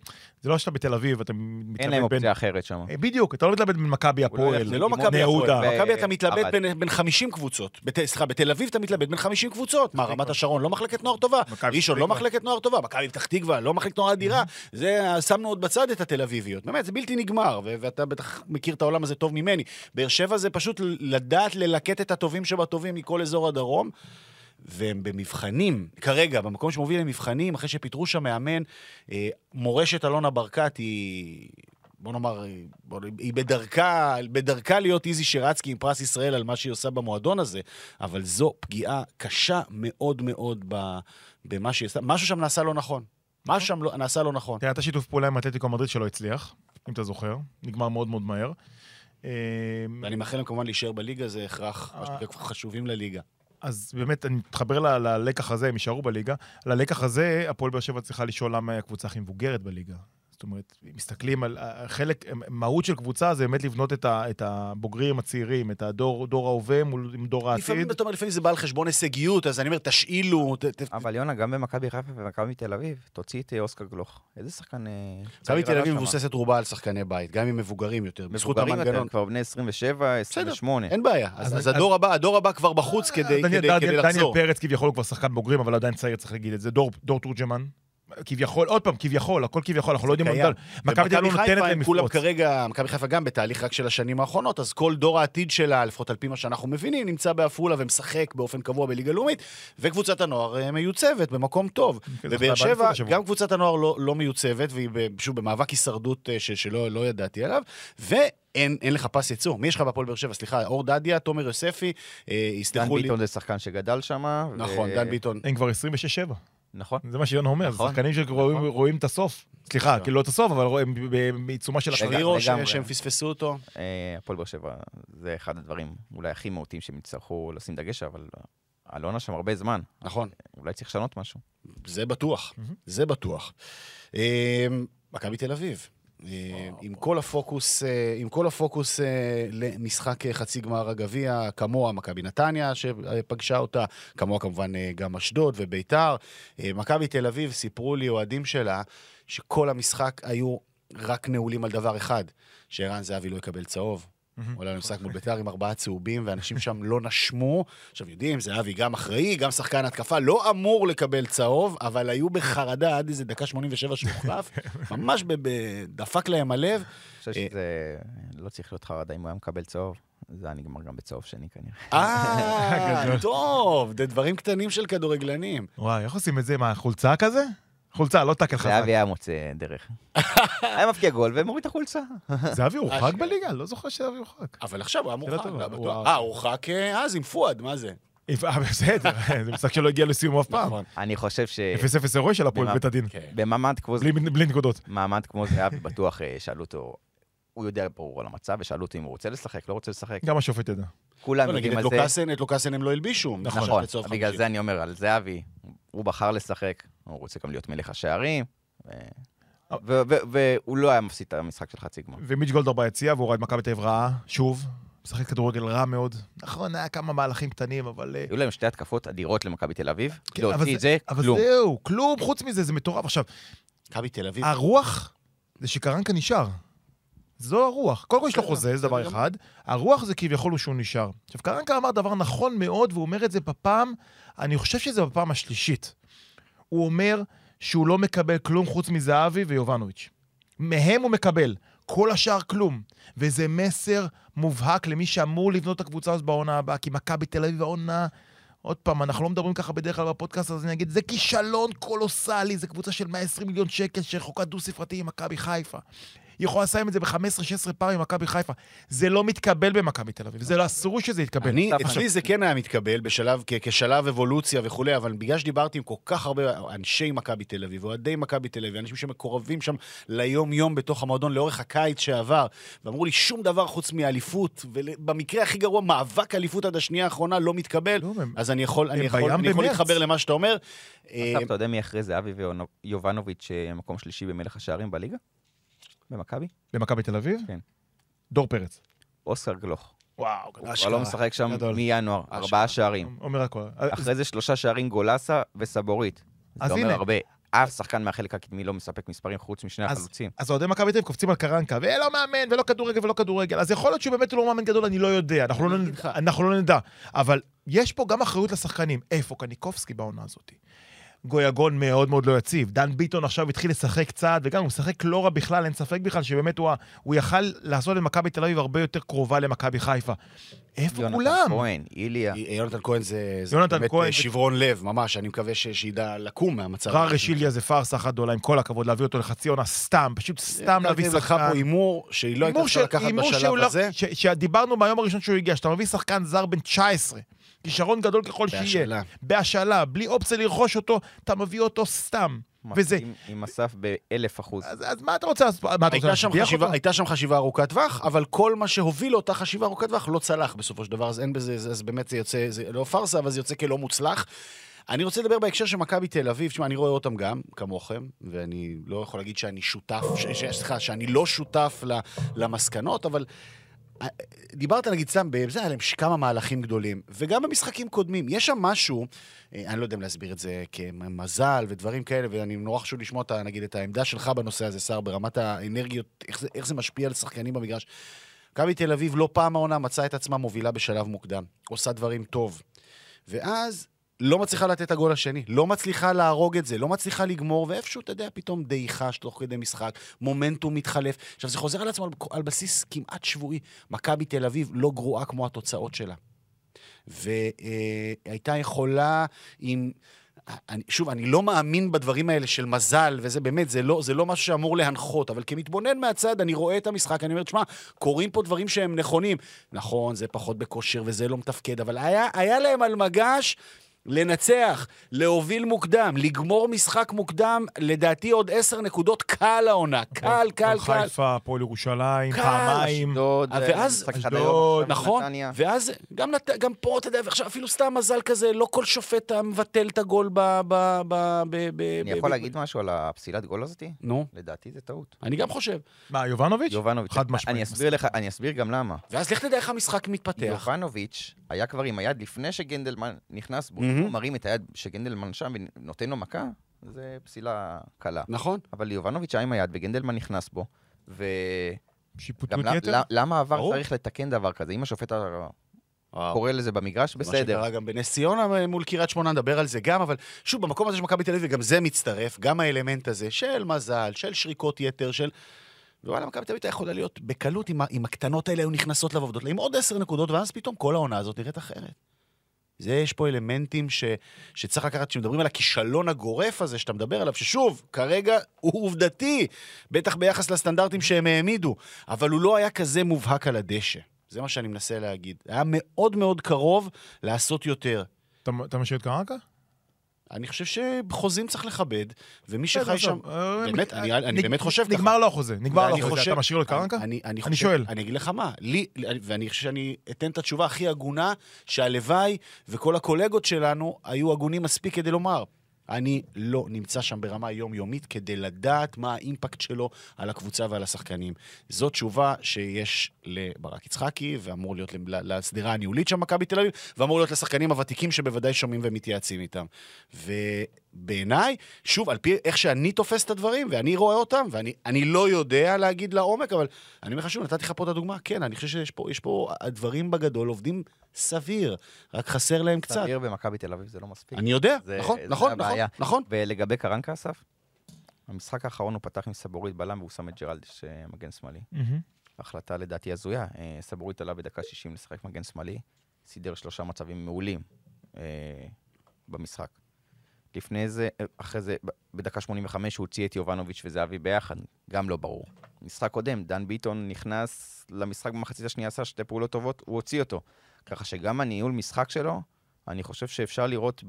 זה לא שאתה בתל אביב, אתה מתלבט אין להם בין... אופציה אחרת שם. אה, בדיוק, אתה לא מתלבט בין מכבי הפועל, זה לא מכבי. הפועל. מכבי אתה מתלבט בין, בין 50 קבוצות. סליחה, בתל אביב אתה מתלבט בין 50 קבוצות. מה, רמת השרון לא מחלקת נוער טובה? ראשון לא. מחלקת נוער טובה? מכבי פתח תקווה לא מחלקת נוער אדירה? זה, שמנו עוד בצד את התל אביביות. באמת, זה בלתי נגמר, ואתה בטח מכיר את העולם הזה טוב ממני. באר שבע זה פשוט לדעת ללקט את הטובים שבטובים מכל אזור הדרום. והם במבחנים, כרגע, במקום שמוביל למבחנים, אחרי שפיטרו שם מאמן, אה, מורשת אלונה ברקת היא, בוא נאמר, בוא, היא בדרכה, בדרכה להיות איזי שרצקי עם פרס ישראל על מה שהיא עושה במועדון הזה, אבל זו פגיעה קשה מאוד מאוד ב, במה שהיא עושה. משהו שם נעשה לא נכון. משהו שם לא, נעשה לא נכון. תראה, הייתה שיתוף פעולה עם אתלטיקו מדריד שלא הצליח, אם אתה זוכר, נגמר מאוד מאוד מהר. אה, ואני מאחל להם כמובן להישאר בליגה, זה הכרח, אה. חשובים לליגה. אז באמת, אני מתחבר ל- ללקח הזה, הם יישארו בליגה. ללקח הזה, הפועל באר שבע צריכה לשאול למה הקבוצה הכי מבוגרת בליגה. זאת אומרת, אם מסתכלים על אה, חלק, מהות של קבוצה זה באמת לבנות את, ה, את הבוגרים הצעירים, את הדור דור ההווה מול דור לפעמים, העתיד. אתה אומר, לפעמים זה בא על חשבון הישגיות, אז אני אומר, תשאילו, ת, ת, אבל יונה, גם במכבי חיפה ומכבי תל אביב, תוציא את אה, אוסקר גלוך. איזה שחקן... אה, מכבי תל אביב. מבוססת רובה על שחקני בית, גם אם מבוגרים יותר, בזכות מבוגרים יותר, המנגנון. כבר בני 27, 28. אין בעיה, אז, אז- אז, אז- הדור הבא, הדור הבא כבר בחוץ כדי, דניאל, כדי, דניאל, כדי דניאל לחזור. פרץ כביכול הוא כבר שחקן בוגרים, אבל עדיין צעיר, צריך להגיד את זה. דור, דור תורג'מן, כביכול, עוד פעם, כביכול, הכל כביכול, אנחנו לא יודעים מה. מכבי תל אביב נותנת להם הם כולם. כרגע, מכבי חיפה גם בתהליך רק של השנים האחרונות, אז כל דור העתיד שלה, לפחות על פי מה שאנחנו מבינים, נמצא בעפולה ומשחק באופן קבוע בליגה לאומית, וקבוצת הנוער אה, מיוצבת במקום טוב. כן, ובאר זכתה באליפות שבע. גם קבוצת הנוער לא, לא מיוצבת, והיא שוב במאבק הישרדות אה, ש, שלא לא ידעתי עליו, ואין אין לך פס ייצור. מי יש לך בהפועל באר שבע? סליחה, אור דדיה, תומר יוספי, אה, דן יסלחו לי. ביטון זה שחקן שגדל שם. נכון, דן ביטון. הם כבר 26-7. נכון. זה מה שיונה אומר, זה נכון, שחקנים שרואים נכון. רואים את הסוף. סליחה, כאילו לא את הסוף, אבל רואים ב- בעיצומה של לגמרי. שהם פספסו אותו. אה, הפועל באר שבע זה אחד הדברים אולי הכי מהותיים שהם יצטרכו לשים דגש, אבל אלונה שם הרבה זמן. נכון. אולי צריך לשנות משהו. זה בטוח, זה בטוח. אה, מכבי תל אביב. אה, עם כל הפוקוס, אה, עם כל הפוקוס אה, למשחק אה, חצי גמר הגביע, כמוה מכבי נתניה שפגשה אותה, כמוה כמובן אה, גם אשדוד וביתר. אה, מכבי תל אביב, סיפרו לי אוהדים שלה, שכל המשחק היו רק נעולים על דבר אחד, שערן זהבי לא יקבל צהוב. עולה למשחק מול ביתר עם ארבעה צהובים, ואנשים שם לא נשמו. עכשיו, יודעים, זהבי גם אחראי, גם שחקן התקפה, לא אמור לקבל צהוב, אבל היו בחרדה עד איזה דקה 87 שהוחלף. ממש דפק להם הלב. אני חושב אה, שזה לא צריך להיות חרדה אם הוא היה מקבל צהוב. זה היה נגמר גם בצהוב שני כנראה. אה. טוב, זה דברים קטנים של כדורגלנים. וואי, איך עושים את זה? מה, חולצה כזה? חולצה, לא טאקל חזק. זהבי היה מוצא דרך. היה מבקיע גול ומוריד את החולצה. זהבי הורחק. בליגה? לא זוכר שזהבי הורחק. אבל עכשיו הוא היה מורחק. לא. אה, הורחק אה, אז עם פואד, מה זה? אה, בסדר, זה משחק שלא הגיע לסיום אף פעם. נכון. אני חושב ש... 0-0 אירועי של הפועל? בית הדין. כן. במעמד כמו בלי בלי נקודות. מעמד כמו זהבי, בטוח אה, שאלו אותו, הוא יודע ברור על המצב, ושאלו אותו אם הוא רוצה לשחק, לא רוצה לשחק. גם השופט ידע. כולם לא, יודעים על זה. את לוקאסן הם לא הלבישו. נכון. בגלל. זה אני אומר, על זהבי, הוא בחר לשחק, הוא רוצה גם להיות מלך השערים, ו- והוא לא היה מפסיד את המשחק של חצי גמר. ומיץ' גולדור ביציע, והוא ראה את מכבי תל אביב רעה, שוב. משחק כדורגל רע מאוד. נכון, היה כמה מהלכים קטנים, אבל... אה, היו להם שתי התקפות אדירות למכבי תל אביב, כן, אבל להוציא את זה, אבל כלום. זהו, כלום. חוץ מזה, זה מטורף. עכשיו, מכבי תל אביב. הרוח זה שקרנקה נשאר. זו הרוח. קודם כל יש לו בסדר, חוזה, זה דבר אחד. הרוח זה כביכול הוא שהוא נשאר. עכשיו, קרנקה אמר דבר נכון מאוד, והוא אומר את זה בפעם, אני חושב שזה בפעם השלישית. הוא אומר שהוא לא מקבל כלום חוץ מזהבי ויובנוביץ'. מהם הוא מקבל, כל השאר כלום. וזה מסר מובהק למי שאמור לבנות את הקבוצה הזאת בעונה הבאה, כי מכבי תל אביב העונה... עוד פעם, אנחנו לא מדברים ככה בדרך כלל בפודקאסט, אז אני אגיד, זה כישלון קולוסלי, זו קבוצה של 120 מיליון שקל שרחוקה דו-ספרתי עם מכבי חיפה. היא יכולה לסיים את זה ב-15-16 פעם עם מכבי חיפה. זה לא מתקבל במכבי תל אביב, זה לא אסור שזה יתקבל. אני, אצלי זה כן היה מתקבל בשלב, כ- כשלב אבולוציה וכולי, אבל בגלל שדיברתי עם כל כך הרבה אנשי מכבי תל אביב, אוהדי מכבי תל אביב, אנשים שמקורבים שם ליום-יום בתוך המועדון לאורך הקיץ שעבר, ואמרו לי שום דבר חוץ מאליפות, ובמקרה הכי גרוע, מאבק אליפות עד השנייה האחרונה לא מתקבל, לא, הם- אז אני יכול, אני יכול, אני. להתחבר למה שאתה אומר. אה, אתה יודע מי אחרי זהבי ויובנוביץ' אה, מקום שלישי במלך השערים בליגה? במכבי? במכבי תל אביב? כן. דור פרץ. אוסקר גלוך. וואו, הוא כבר לא משחק שם גדול. מינואר, ארבעה שערים. אומר הכל. אחרי זה שלושה שערים גולסה וסבורית. אז זה אומר. הרבה. אף שחקן מהחלק הקדמי לא מספק מספרים חוץ משני החלוצים. אז אוהדי מכבי תל אביב קופצים על קרנקה, ולא מאמן, ולא כדורגל, ולא כדורגל. אז יכול להיות שבאמת הוא לא מאמן גדול, אני לא יודע, אנחנו לא. אנחנו לא נדע. אבל יש פה גם אחריות לשחקנים. איפה קניקובסקי בעונה הזאת? גויגון מאוד מאוד לא יציב. דן ביטון עכשיו התחיל לשחק קצת, וגם הוא משחק לא רע בכלל, אין ספק בכלל שבאמת הוא, הוא יכל לעשות את מכבי תל אביב הרבה יותר קרובה למכבי חיפה. איפה יונתן כולם? כהן, איליה. יונתן כהן זה, זה יונתן באמת כהן אה, זה- שברון לב, ממש, אני מקווה ש- שידע לקום מהמצב. רר רשיליה זה פארסה אחת גדולה, עם כל הכבוד, להביא אותו לחצי עונה סתם, פשוט סתם להביא לקחה שחקן. פה הימור שהיא לא הייתה צריכה ש- לקחת בשלב לא- הזה. ש- שדיברנו מהיום הראשון שהוא הגיע, שאתה מביא שחקן זר בן 19, כישרון גדול ככל שיהיה, בהשאלה. בהשאלה, בלי אופציה לרכוש אותו, אתה מביא אותו סתם. וזה... עם- עם אסף באלף אחוז. אז, אז מה אתה רוצה לעשות? מה אתה רוצה הייתה שם, להשביח חשיבה, אותו? הייתה שם חשיבה ארוכת טווח, אבל כל מה שהוביל לאותה חשיבה ארוכת טווח לא צלח בסופו של דבר, אז אין בזה, אז, באמת זה יוצא, זה לא פארסה, אבל זה יוצא כלא מוצלח. אני רוצה לדבר בהקשר של מכבי תל אביב, תשמע, אני רואה אותם גם, כמוכם, ואני לא יכול להגיד שאני שותף, סליחה, שאני לא שותף למסקנות, אבל דיברת נגיד סתם, בזה היה להם כמה מהלכים גדולים, וגם במשחקים קודמים, יש שם משהו, אה, אני לא יודע אם להסביר את זה כמזל ודברים כאלה, ואני נורא חשוב לשמוע, את נגיד, את העמדה שלך בנושא הזה, שר, ברמת האנרגיות, איך זה, איך זה משפיע על שחקנים במגרש. מכבי תל אביב לא פעם העונה מצאה את עצמה מובילה בשלב מוקדם, עושה דברים טוב. ואז לא מצליחה לתת את הגול השני, לא מצליחה להרוג את זה, לא מצליחה לגמור, ואיפשהו, אתה יודע, פתאום דעיכה תוך כדי משחק, מומנטום מתחלף. עכשיו, זה חוזר על עצמו על, על בסיס כמעט שבועי. מכבי תל אביב לא גרועה כמו התוצאות שלה. והייתה יכולה עם... אני, שוב, אני לא מאמין בדברים האלה של מזל, וזה באמת, זה לא, זה לא משהו שאמור להנחות, אבל כמתבונן מהצד, אני רואה את המשחק, אני אומר, תשמע, קורים פה דברים שהם נכונים. נכון, זה פחות בכושר וזה לא מתפקד, אבל היה, היה להם על מגש לנצח, להוביל מוקדם, לגמור משחק מוקדם, לדעתי עוד עשר נקודות קל העונה, קל, קל, קל. חיפה, הפועל ירושלים, פעמיים. אשדוד, אה, אה, אשדוד, נכון. ואז גם, פה, אתה יודע, ועכשיו אפילו סתם מזל כזה, לא כל שופט מבטל את הגול ב... ב... ב... ב... ב... אני ב- יכול ב- להגיד משהו על הפסילת גול הזאתי? נו, לדעתי זה טעות. אני גם חושב. מה, יובנוביץ'? יובנוביץ', חד משמעית. אני אסביר לך, אני אסביר גם למה. ואז לך תדע איך המשחק מתפתח. יובנוביץ' היה כבר עם היד לפני שגנדלמן נכנס בו. הוא מרים את היד שגנדלמן שם ונותן לו מכה, זה פסילה קלה. נכון. אבל יובנוביץ' היה עם היד וגנדלמן נכנס בו, וגם שיפוטיות ל- יתר? למה העבר ברור. צריך לתקן דבר כזה? אם השופט. קורא לזה במגרש, מה בסדר. שקרה גם בנס ציונה מול קריית שמונה, נדבר על זה גם, אבל שוב, במקום הזה של מכבי תל אביב, גם זה מצטרף, גם האלמנט הזה של מזל, של שריקות יתר, של... ווואלה, מכבי תל אביב יכולה להיות בקלות אם, הקטנות האלה היו נכנסות לה, עם עוד עשר נקודות, ואז פתאום כל העונה הזאת נראית אחרת. זה, יש פה אלמנטים ש, שצריך לקחת, כשמדברים על הכישלון הגורף הזה שאתה מדבר עליו, ששוב, כרגע הוא עובדתי, בטח ביחס לסטנדרטים שהם העמידו, אבל הוא לא היה כזה מובהק על הדשא. זה מה שאני מנסה להגיד. היה מאוד מאוד קרוב לעשות יותר. אתה- משאיר את קרנקה? אני חושב שחוזים צריך לכבד, ומי שחי שם... עזוב, אה, באמת, נג- אני- באמת חושב ככה. נגמר לו החוזה, נגמר לו החוזה. אתה משאיר לו את קרנקה? אני, שואל. אני אגיד לך מה, לי, ואני חושב שאני אתן את התשובה הכי הגונה, שהלוואי וכל הקולגות שלנו היו הגונים מספיק כדי לומר. אני לא נמצא שם ברמה יומיומית כדי לדעת מה האימפקט שלו על הקבוצה ועל השחקנים. זו תשובה שיש לברק יצחקי, ואמור להיות לשדרה הניהולית של מכבי תל אביב, ואמור להיות לשחקנים הוותיקים שבוודאי שומעים ומתייעצים איתם. ובעיניי, שוב, על פי איך שאני תופס את הדברים, ואני רואה אותם, ואני אני לא יודע להגיד לעומק, אבל אני אומר לך שוב, נתתי לך פה את הדוגמה, כן, אני חושב שיש פה, יש פה, הדברים בגדול עובדים סביר, רק חסר להם קצת. סביר במכבי תל אביב זה לא מספיק. אני יודע, זה- נכון, זה נכון, נכון, הבעיה. נכון. ולגבי קרנקה, אסף, המשחק האחרון הוא פתח עם סבורית בלם והוא שם את ג'רלדש מגן שמאלי. מהמם. החלטה לדעתי הזויה. אה, סבורית עלה בדקה 60 לשחק מגן שמאלי, סידר שלושה מצבים מעולים אה, במשחק. לפני זה, אה, אחרי זה, בדקה 85 הוא הוציא את יובנוביץ' וזהבי ביחד, גם לא ברור. משחק קודם, דן ביטון נכנס למשחק במחצית השנייה, עשה שתי פעולות טובות, הוא הוציא אותו. ככה שגם הניהול משחק שלו, אני חושב שאפשר לראות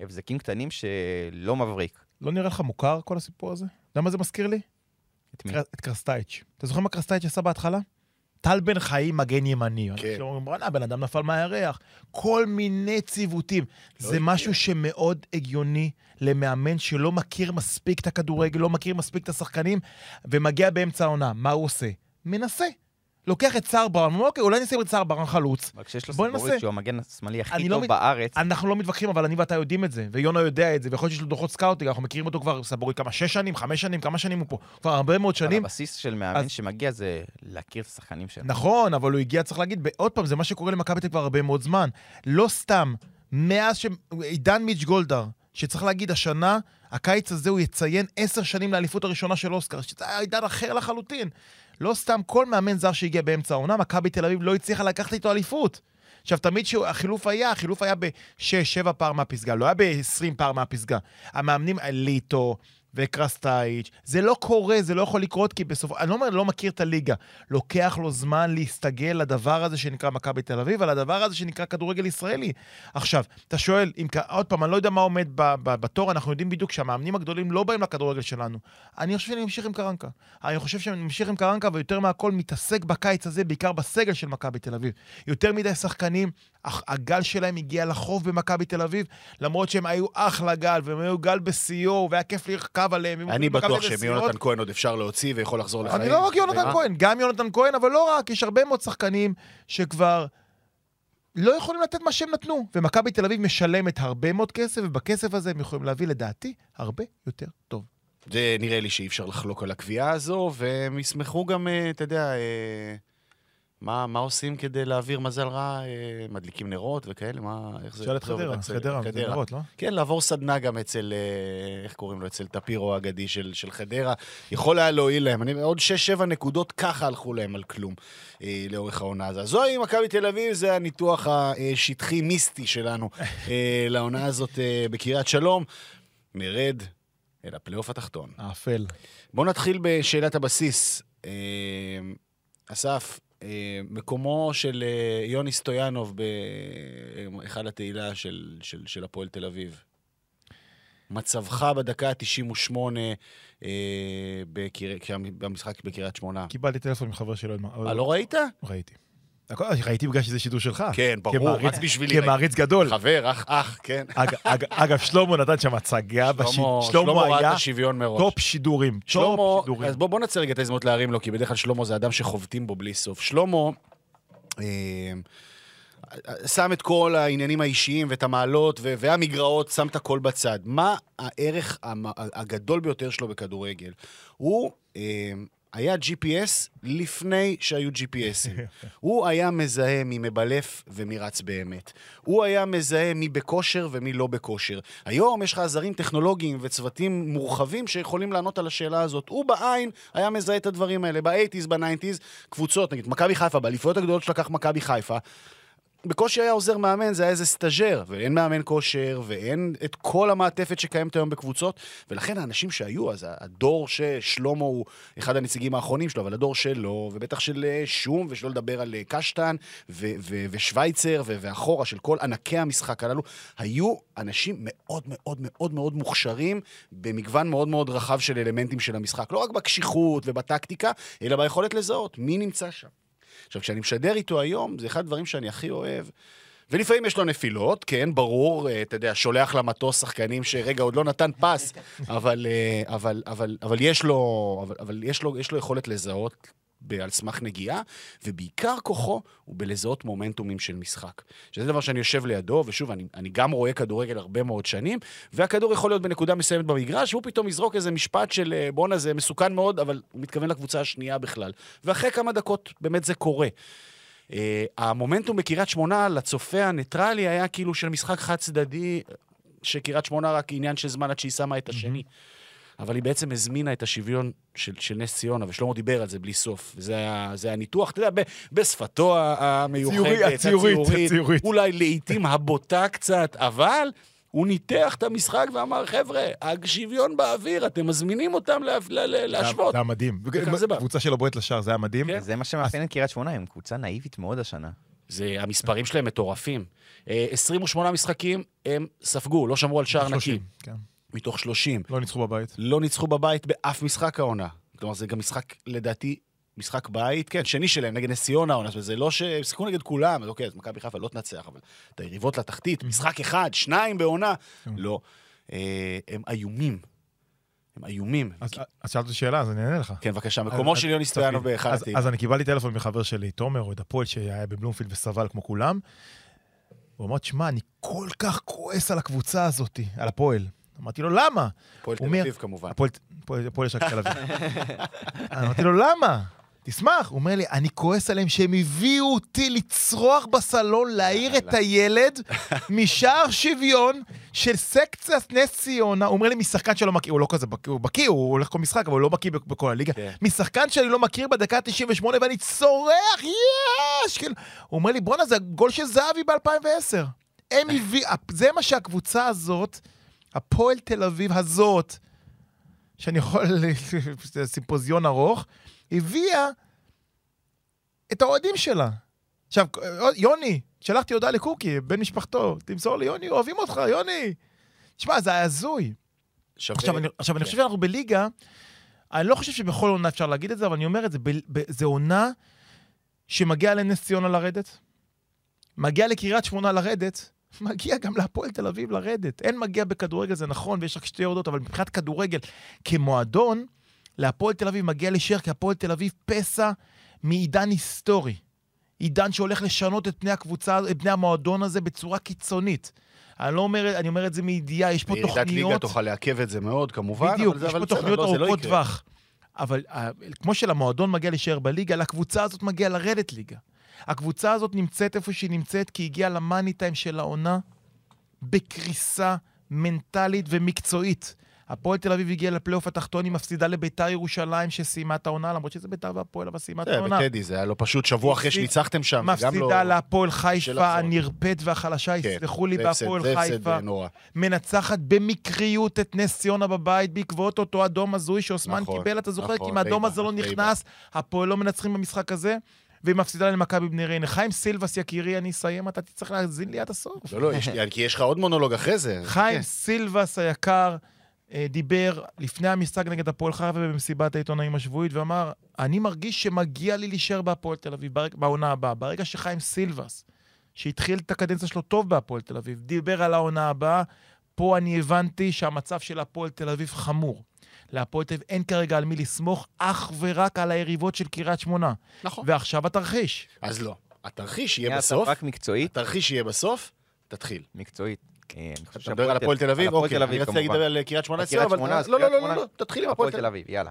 בהבזקים קטנים שלא מבריק. לא נראה לך מוכר כל הסיפור הזה? אתה יודע מה זה מזכיר לי? את מי? את קרסטייץ'. אתה זוכר מה קרסטייץ' עשה בהתחלה? טל בן חיים מגן ימני. כן. אנשים אומרים, בואנה, הבן אדם נפל מהירח. כל מיני ציוותים. זה הגיע. משהו שמאוד הגיוני למאמן שלא מכיר מספיק את הכדורגל, לא מכיר מספיק את השחקנים, ומגיע באמצע העונה. מה הוא עושה? מנסה. לוקח את סער ברן, אומר, אוקיי, אולי נשים את סער ברן חלוץ. רק שיש לו ננסה. שהוא המגן השמאלי הכי לא טוב מת- בארץ. אנחנו לא מתווכחים, אבל אני ואתה יודעים את זה, ויונה יודע את זה, ויכול להיות שיש לו דוחות scouting, אנחנו מכירים אותו כבר סבורית כמה, שש שנים, חמש שנים, כמה שנים הוא פה? כבר הרבה מאוד אבל שנים. הבסיס של מאמן אז- שמגיע זה להכיר את השחקנים שלו. נכון, אבל הוא הגיע, צריך להגיד, עוד פעם, זה מה שקורה למכבי כבר הרבה מאוד זמן. לא סתם, מאז שעידן מיץ' גולדהר, שצריך להגיד, השנה, הקיץ הזה הוא יציין עשר שנים לאליפות הראשונה של אוסקר, שזה היה עידן אחר לחלוטין. לא סתם, כל מאמן זר שהגיע באמצע העונה, מכבי תל אביב לא הצליחה לקחת איתו אליפות. עכשיו, תמיד שהחילוף היה, החילוף היה ב-6-7 פער מהפסגה, לא היה ב-20 פער מהפסגה. המאמנים, ליטו וקרסטייץ', זה לא קורה, זה לא יכול לקרות, כי בסופו... אני לא אומר, לא מכיר את הליגה. לוקח לו זמן להסתגל לדבר הזה שנקרא מכבי תל אביב, על הדבר הזה שנקרא כדורגל ישראלי. עכשיו, אתה שואל, אם, עוד פעם, אני לא יודע מה עומד ב- ב- בתור, אנחנו יודעים בדיוק שהמאמנים הגדולים לא באים לכדורגל שלנו. אני חושב שאני ממשיך עם קרנקה. אני חושב שאני ממשיך עם קרנקה, ויותר מהכל מתעסק בקיץ הזה, בעיקר בסגל של מכבי תל אביב. יותר מדי שחקנים, הגל שלהם הגיע לחוף במכבי תל אביב, למרות שהם היו אחלה גל, והם היו גל בשיאו, והיה כיף לרכב עליהם. הם אני בטוח. שמיונתן כהן עוד אפשר להוציא ויכול לחזור לחיים. אני לא רק יונתן? כהן, גם יונתן כהן, אבל לא רק, יש הרבה מאוד שחקנים שכבר לא יכולים לתת מה שהם נתנו. ומכבי תל אביב משלמת הרבה מאוד כסף, ובכסף הזה הם יכולים להביא, לדעתי, הרבה יותר טוב. זה נראה לי שאי אפשר לחלוק על הקביעה הזו, והם ישמחו גם, אה, אתה יודע, אה, מה, מה עושים כדי להעביר מזל רע? אה, מדליקים נרות וכאלה? מה, איך זה? שאל את חדרה, חדרה, זה נרות, לא? כן, לעבור סדנה גם אצל, אה, איך קוראים לו? אצל טפירו האגדי של, של חדרה. יכול היה להועיל להם. אני, עוד 6-7 נקודות ככה הלכו להם על כלום אה, לאורך העונה הזאת. זוהי מכבי תל אביב, זה הניתוח השטחי-מיסטי שלנו אה, לעונה הזאת אה, בקריית שלום. נרד אל הפלייאוף התחתון. האפל. בואו נתחיל בשאלת הבסיס. אה, אסף, מקומו של אה, יוני סטויאנוב בהיכל התהילה של, של, של הפועל תל אביב. מצבך בדקה ה-98 אה, בקיר... במשחק בקריית שמונה. קיבלתי טלפון מחבר שלו. אה, לא ראית? ראיתי. ראיתי בגלל שזה שידור שלך. כן, ברור, רק בשבילי. כמעריץ גדול. חבר, אח, אח, כן. אג- אג- אגב, שלמה נתן שם הצגה. בש- שלמה, ראה את השוויון מראש. טופ שידורים. שלמה. אז בוא, נצא רגע את ההזדמנות להרים לו, כי בדרך כלל שלמה זה אדם שחובטים בו בלי סוף. שלמה אה, שם את כל העניינים האישיים ואת המעלות ו- והמגרעות, שם את הכל בצד. מה הערך הגדול ביותר שלו בכדורגל? הוא... אה, היה GPS לפני שהיו GPSים. הוא היה מזהה מי מבלף ומי רץ באמת. הוא היה מזהה מי בכושר ומי לא בכושר. היום יש לך עזרים טכנולוגיים וצוותים מורחבים שיכולים לענות על השאלה הזאת. הוא בעין היה מזהה את הדברים האלה. ב-80's, ב-90's, קבוצות, נגיד מכבי חיפה, באליפויות הגדולות שלקח מכבי חיפה, בקושי היה עוזר מאמן, זה היה איזה סטאג'ר, ואין מאמן כושר, ואין את כל המעטפת שקיימת היום בקבוצות, ולכן האנשים שהיו, אז הדור ששלמה הוא אחד הנציגים האחרונים שלו, אבל הדור שלו, ובטח של אה, שום, ושלא לדבר על אה, קשטן, ו- ו- ושווייצר, ו- ואחורה, של כל ענקי המשחק הללו, היו אנשים מאוד מאוד מאוד מאוד מוכשרים, במגוון מאוד מאוד רחב של אלמנטים של המשחק. לא רק בקשיחות ובטקטיקה, אלא ביכולת לזהות מי נמצא שם. עכשיו, כשאני משדר איתו היום, זה אחד הדברים שאני הכי אוהב. ולפעמים יש לו נפילות, כן, ברור, אה, אתה יודע, שולח למטוס שחקנים שרגע עוד לא נתן פס, אבל, אה, אבל, אבל, אבל, יש, לו, אבל, אבל יש, לו, יש לו יכולת לזהות על סמך נגיעה, ובעיקר כוחו הוא בלזהות מומנטומים של משחק. שזה דבר שאני יושב לידו, ושוב, אני, אני גם רואה כדורגל הרבה מאוד שנים, והכדור יכול להיות בנקודה מסוימת במגרש, והוא פתאום יזרוק איזה משפט של אה, בואנה, זה מסוכן מאוד, אבל הוא מתכוון לקבוצה השנייה בכלל. ואחרי כמה דקות באמת זה קורה. Uh, המומנטום בקריית שמונה לצופה הניטרלי היה כאילו של משחק חד צדדי, שקריית שמונה רק עניין של זמן עד שהיא שמה את השני. אבל היא בעצם הזמינה את השוויון של, של נס ציונה, ושלמה דיבר על זה בלי סוף. וזה היה, זה היה ניתוח, אתה יודע, ב, בשפתו המיוחדת, ציורי- הציורית, הציורית. אולי לעיתים הבוטה קצת, אבל הוא ניתח את המשחק ואמר, חבר'ה, השוויון באוויר, אתם מזמינים אותם לה, לה, לה, להשוות. זה היה מדהים. זה. קבוצה שלו בועט לשער, זה היה מדהים. כן. זה מה שמאפיין את קריית שמונה, הם קבוצה נאיבית מאוד השנה. זה, המספרים שלהם מטורפים. אה, 28 משחקים הם ספגו, לא שמרו על שער נקי. 30, כן. מתוך 30. לא ניצחו בבית. לא ניצחו בבית באף משחק העונה. כלומר, זה גם משחק, לדעתי, משחק בית, כן, שני שלהם נגד נס ציונה העונה, זה לא שהם שיחקו נגד כולם, אז אוקיי, אז מכבי חיפה לא תנצח, אבל את היריבות לתחתית, משחק אחד, שניים בעונה, לא. אה, הם איומים. הם איומים. אז שאלת שאלה, אז אני אענה לך. כן, בבקשה, מקומו של יוני סטויאנוב באחד אז- אני קיבלתי טלפון מחבר שלי, תומר, אוהד הפועל, שהיה בבלומפילד וסבל כמו כולם. הוא אמר, תשמע, אני כל כך כועס על הקבוצה הזאת, על הפועל. אמרתי לו, למה? הפועל תל אביב כמובן. הפועל- יש רק תל אביב. אמרתי לו, למה? תשמח. הוא אומר לי, אני כועס עליהם שהם הביאו אותי לצרוח בסלון, להעיר את הילד משער שוויון של סקציית נס ציונה. הוא אומר לי, משחקן שלא מכיר, הוא לא כזה בקיא, הוא בקיא, הוא הולך כל משחק, אבל הוא לא בקיא בכ- בכל הליגה. כן. משחקן שאני לא מכיר בדקה ה-98 ואני צורח, יש! כאילו, הוא אומר לי, בואנה, זה הגול של זהבי ב-2010. הם הביאו, זה מה שהקבוצה הזאת, הפועל תל אביב הזאת, שאני יכול, זה סימפוזיון ארוך, הביאה את האוהדים שלה. עכשיו, יוני, שלחתי הודעה לקוקי, בן משפחתו, תמסור לי, יוני, אוהבים אותך, יוני. תשמע, זה היה הזוי. שווה- עכשיו, אני, עכשיו אני כן. חושב שאנחנו בליגה, אני לא חושב שבכל עונה אפשר להגיד את זה, אבל אני אומר את זה, ב, ב, זה עונה שמגיע לנס ציונה לרדת, מגיע לקריית שמונה לרדת, מגיע גם להפועל תל אביב לרדת. אין מגיע בכדורגל, זה נכון, ויש רק שתי יורדות, אבל מבחינת כדורגל, כמועדון, להפועל תל אביב מגיע להישאר, כי הפועל תל אביב פסע מעידן היסטורי. עידן שהולך לשנות את פני הקבוצה, את פני המועדון הזה בצורה קיצונית. אני לא אומר, אני אומר את זה מידיעה, יש פה בירידת ליגה תוכניות... תוכל לעכב את זה מאוד, כמובן. בדיוק, אבל זה- יש אבל פה תוכניות לא, לא ארוכות יקרה. טווח. אבל uh, כמו שלמועדון מגיע להישאר בליגה, לקבוצה הזאת מגיע לרדת ליגה. הקבוצה הזאת נמצאת איפה שהיא נמצאת, כי הגיעה למאני טיים של העונה בקריסה מנטלית ומקצועית. הפועל תל אביב הגיעה לפלייאוף התחתון, היא מפסידה לביתר ירושלים שסיימה את העונה, למרות שזה ביתר והפועל, אבל סיימה את זה, העונה. בטדי, זה היה לא פשוט שבוע אחרי שניצחתם שם. לא- מפסידה להפועל חיפה. הנרפאת והחלשה, כן, יסלחו לי, בהפועל חיפה. מנצחת במקריות את נס ציונה בבית בעקבות אותו אדום הזוי שאוסמן נכון, קיבל, אתה זוכר? נכון, כי אם האדום הזה לא. נכנס, הפועל לא מנצחים במשחק הזה, והיא מפסידה למכבי בני ריינה. חיים סילבס, יקירי, אני אסיים, אתה תצטרך להאזין לי עד הסוף. לא, לא, יש כי יש לך עוד מונולוג אחרי זה. חיים כן. סילבס היקר אה, דיבר לפני המשחק נגד הפועל חיפה במסיבת העיתונאים השבועית, ואמר, אני מרגיש שמגיע לי להישאר בהפועל תל אביב בעונה הבאה. ברגע שחיים סילבס, שהתחיל את הקדנציה שלו טוב בהפועל תל אביב, דיבר על העונה הבאה, פה אני הבנתי שהמצב של הפועל תל אביב חמור. להפועל תל אביב אין כרגע על מי לסמוך, אך ורק על היריבות של קריית שמונה. נכון. ועכשיו התרחיש. אז לא. התרחיש יהיה בסוף, רק מקצועית, התרחיש יהיה בסוף, תתחיל. מקצועית. אה, אתה מדבר על הפועל תל אביב? אוקיי, אני רציתי להגיד. על קריית שמונה אצלנו, קריית אבל... לא, לא, לא, לא. לא, תתחיל עם הפועל תל אביב, יאללה.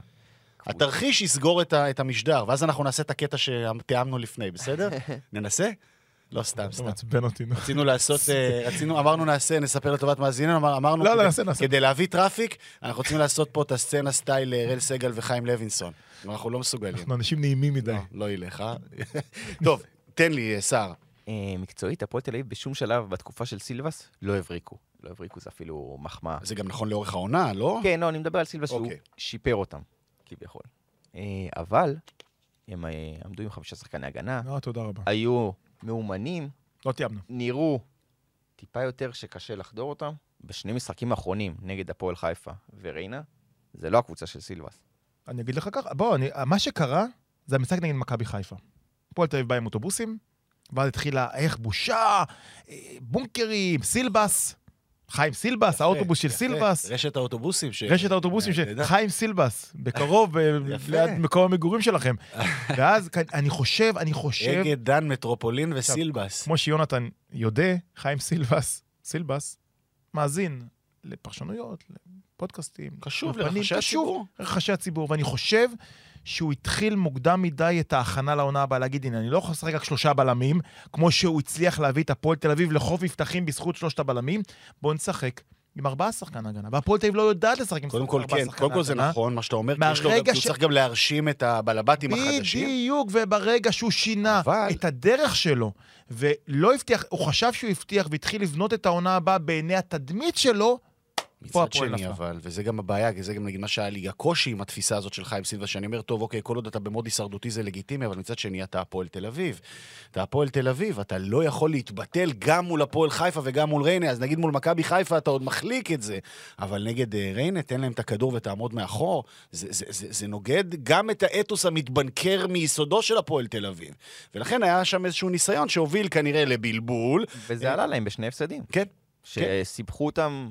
התרחיש יסגור את המשדר, ואז אנחנו נעשה את הקטע שתיאמנו לפני, בסדר? ננסה? לא, סתם, אתה סתם. מעצבן אותי, נו. רצינו לעשות, אה, רצינו, אמרנו נעשה, נספר לטובת מאזיננו, אמר- אמרנו, לא, לא, כדי- נעשה, נעשה. כדי להביא traffic, אנחנו רוצים לעשות פה את הסצנה style אה, אראל סגל וחיים לוינסון. אנחנו לא מסוגלים. אנחנו אנשים נעימים מדי. לא, לא ילך, אה? טוב, תן לי, אה, סער. אה, מקצועית, הפועל תל אביב בשום שלב בתקופה של סילבס לא הבריקו. לא הבריקו, זה אפילו מחמאה. זה גם נכון לאורך העונה, לא? כן, לא, אני מדבר על סילבס שהוא אוקיי. שיפר אותם, כביכול. אה, אבל הם אה, עמדו עם חמישה שחקני הגנה, לא, תודה רבה. היו מאומנים, לא תיאמנו. נראו טיפה יותר שקשה לחדור אותם. בשני משחקים האחרונים נגד הפועל חיפה וריינה, זה לא הקבוצה של סילבס. אני אגיד לך ככה, בוא, אני, מה שקרה, זה המשחק נגד מכבי חיפה. הפועל תל אביב בא עם אוטובוסים, ואז התחילה, איך בושה, אה, בונקרים, סילבס, חיים סילבס, האוטובוס של יפה. סילבס, רשת האוטובוסים. ש- רשת האוטובוסים של. חיים סילבס, בקרוב, יפה. ליד מקום המגורים שלכם. ואז אני חושב, אני חושב, אגד, דן, מטרופולין וסילבס. כמו שיונתן יודע, חיים סילבס, סילבס, מאזין לפרשנויות, לפודקאסטים. קשוב לרחשי קשוב הציבור. לרחשי הציבור, ואני חושב שהוא התחיל מוקדם מדי את ההכנה לעונה הבאה, להגיד, הנה, אני לא יכול לשחק רק שלושה בלמים, כמו שהוא הצליח להביא את הפועל תל אביב לחוף מבטחים בזכות שלושת הבלמים, בואו נשחק עם ארבעה שחקן הגנה. והפועל תל אביב לא יודעת לשחק עם קודם כל, ארבעה כן, קודם כל זה הגנה. נכון, מה שאתה אומר, כי יש לו גם- הוא ש- צריך גם להרשים את הבלבטים החדשים. בדיוק, וברגע שהוא שינה אבל- את הדרך שלו, ולא הבטיח, הוא חשב שהוא הבטיח והתחיל לבנות את העונה הבאה בעיני התדמית שלו, מצד שני, נפלה. אבל, וזה גם הבעיה, כי זה גם נגיד מה שהיה לי, הקושי עם התפיסה הזאת של חיים סילבה, שאני אומר, טוב, אוקיי, כל עוד אתה במוד הישרדותי זה לגיטימי, אבל מצד שני אתה הפועל תל אביב. אתה הפועל תל אביב, אתה לא יכול להתבטל גם מול הפועל חיפה וגם מול ריינה, אז נגיד מול מכבי חיפה אתה עוד מחליק את זה, אבל נגד אה, ריינה, תן להם את הכדור ותעמוד מאחור, זה, זה, זה, זה נוגד גם את האתוס המתבנקר מיסודו של הפועל תל אביב. ולכן היה שם איזשהו ניסיון שהוביל כנראה לבלבול. וזה עלה להם בשני הפסדים. כן, שסיבכו אותם,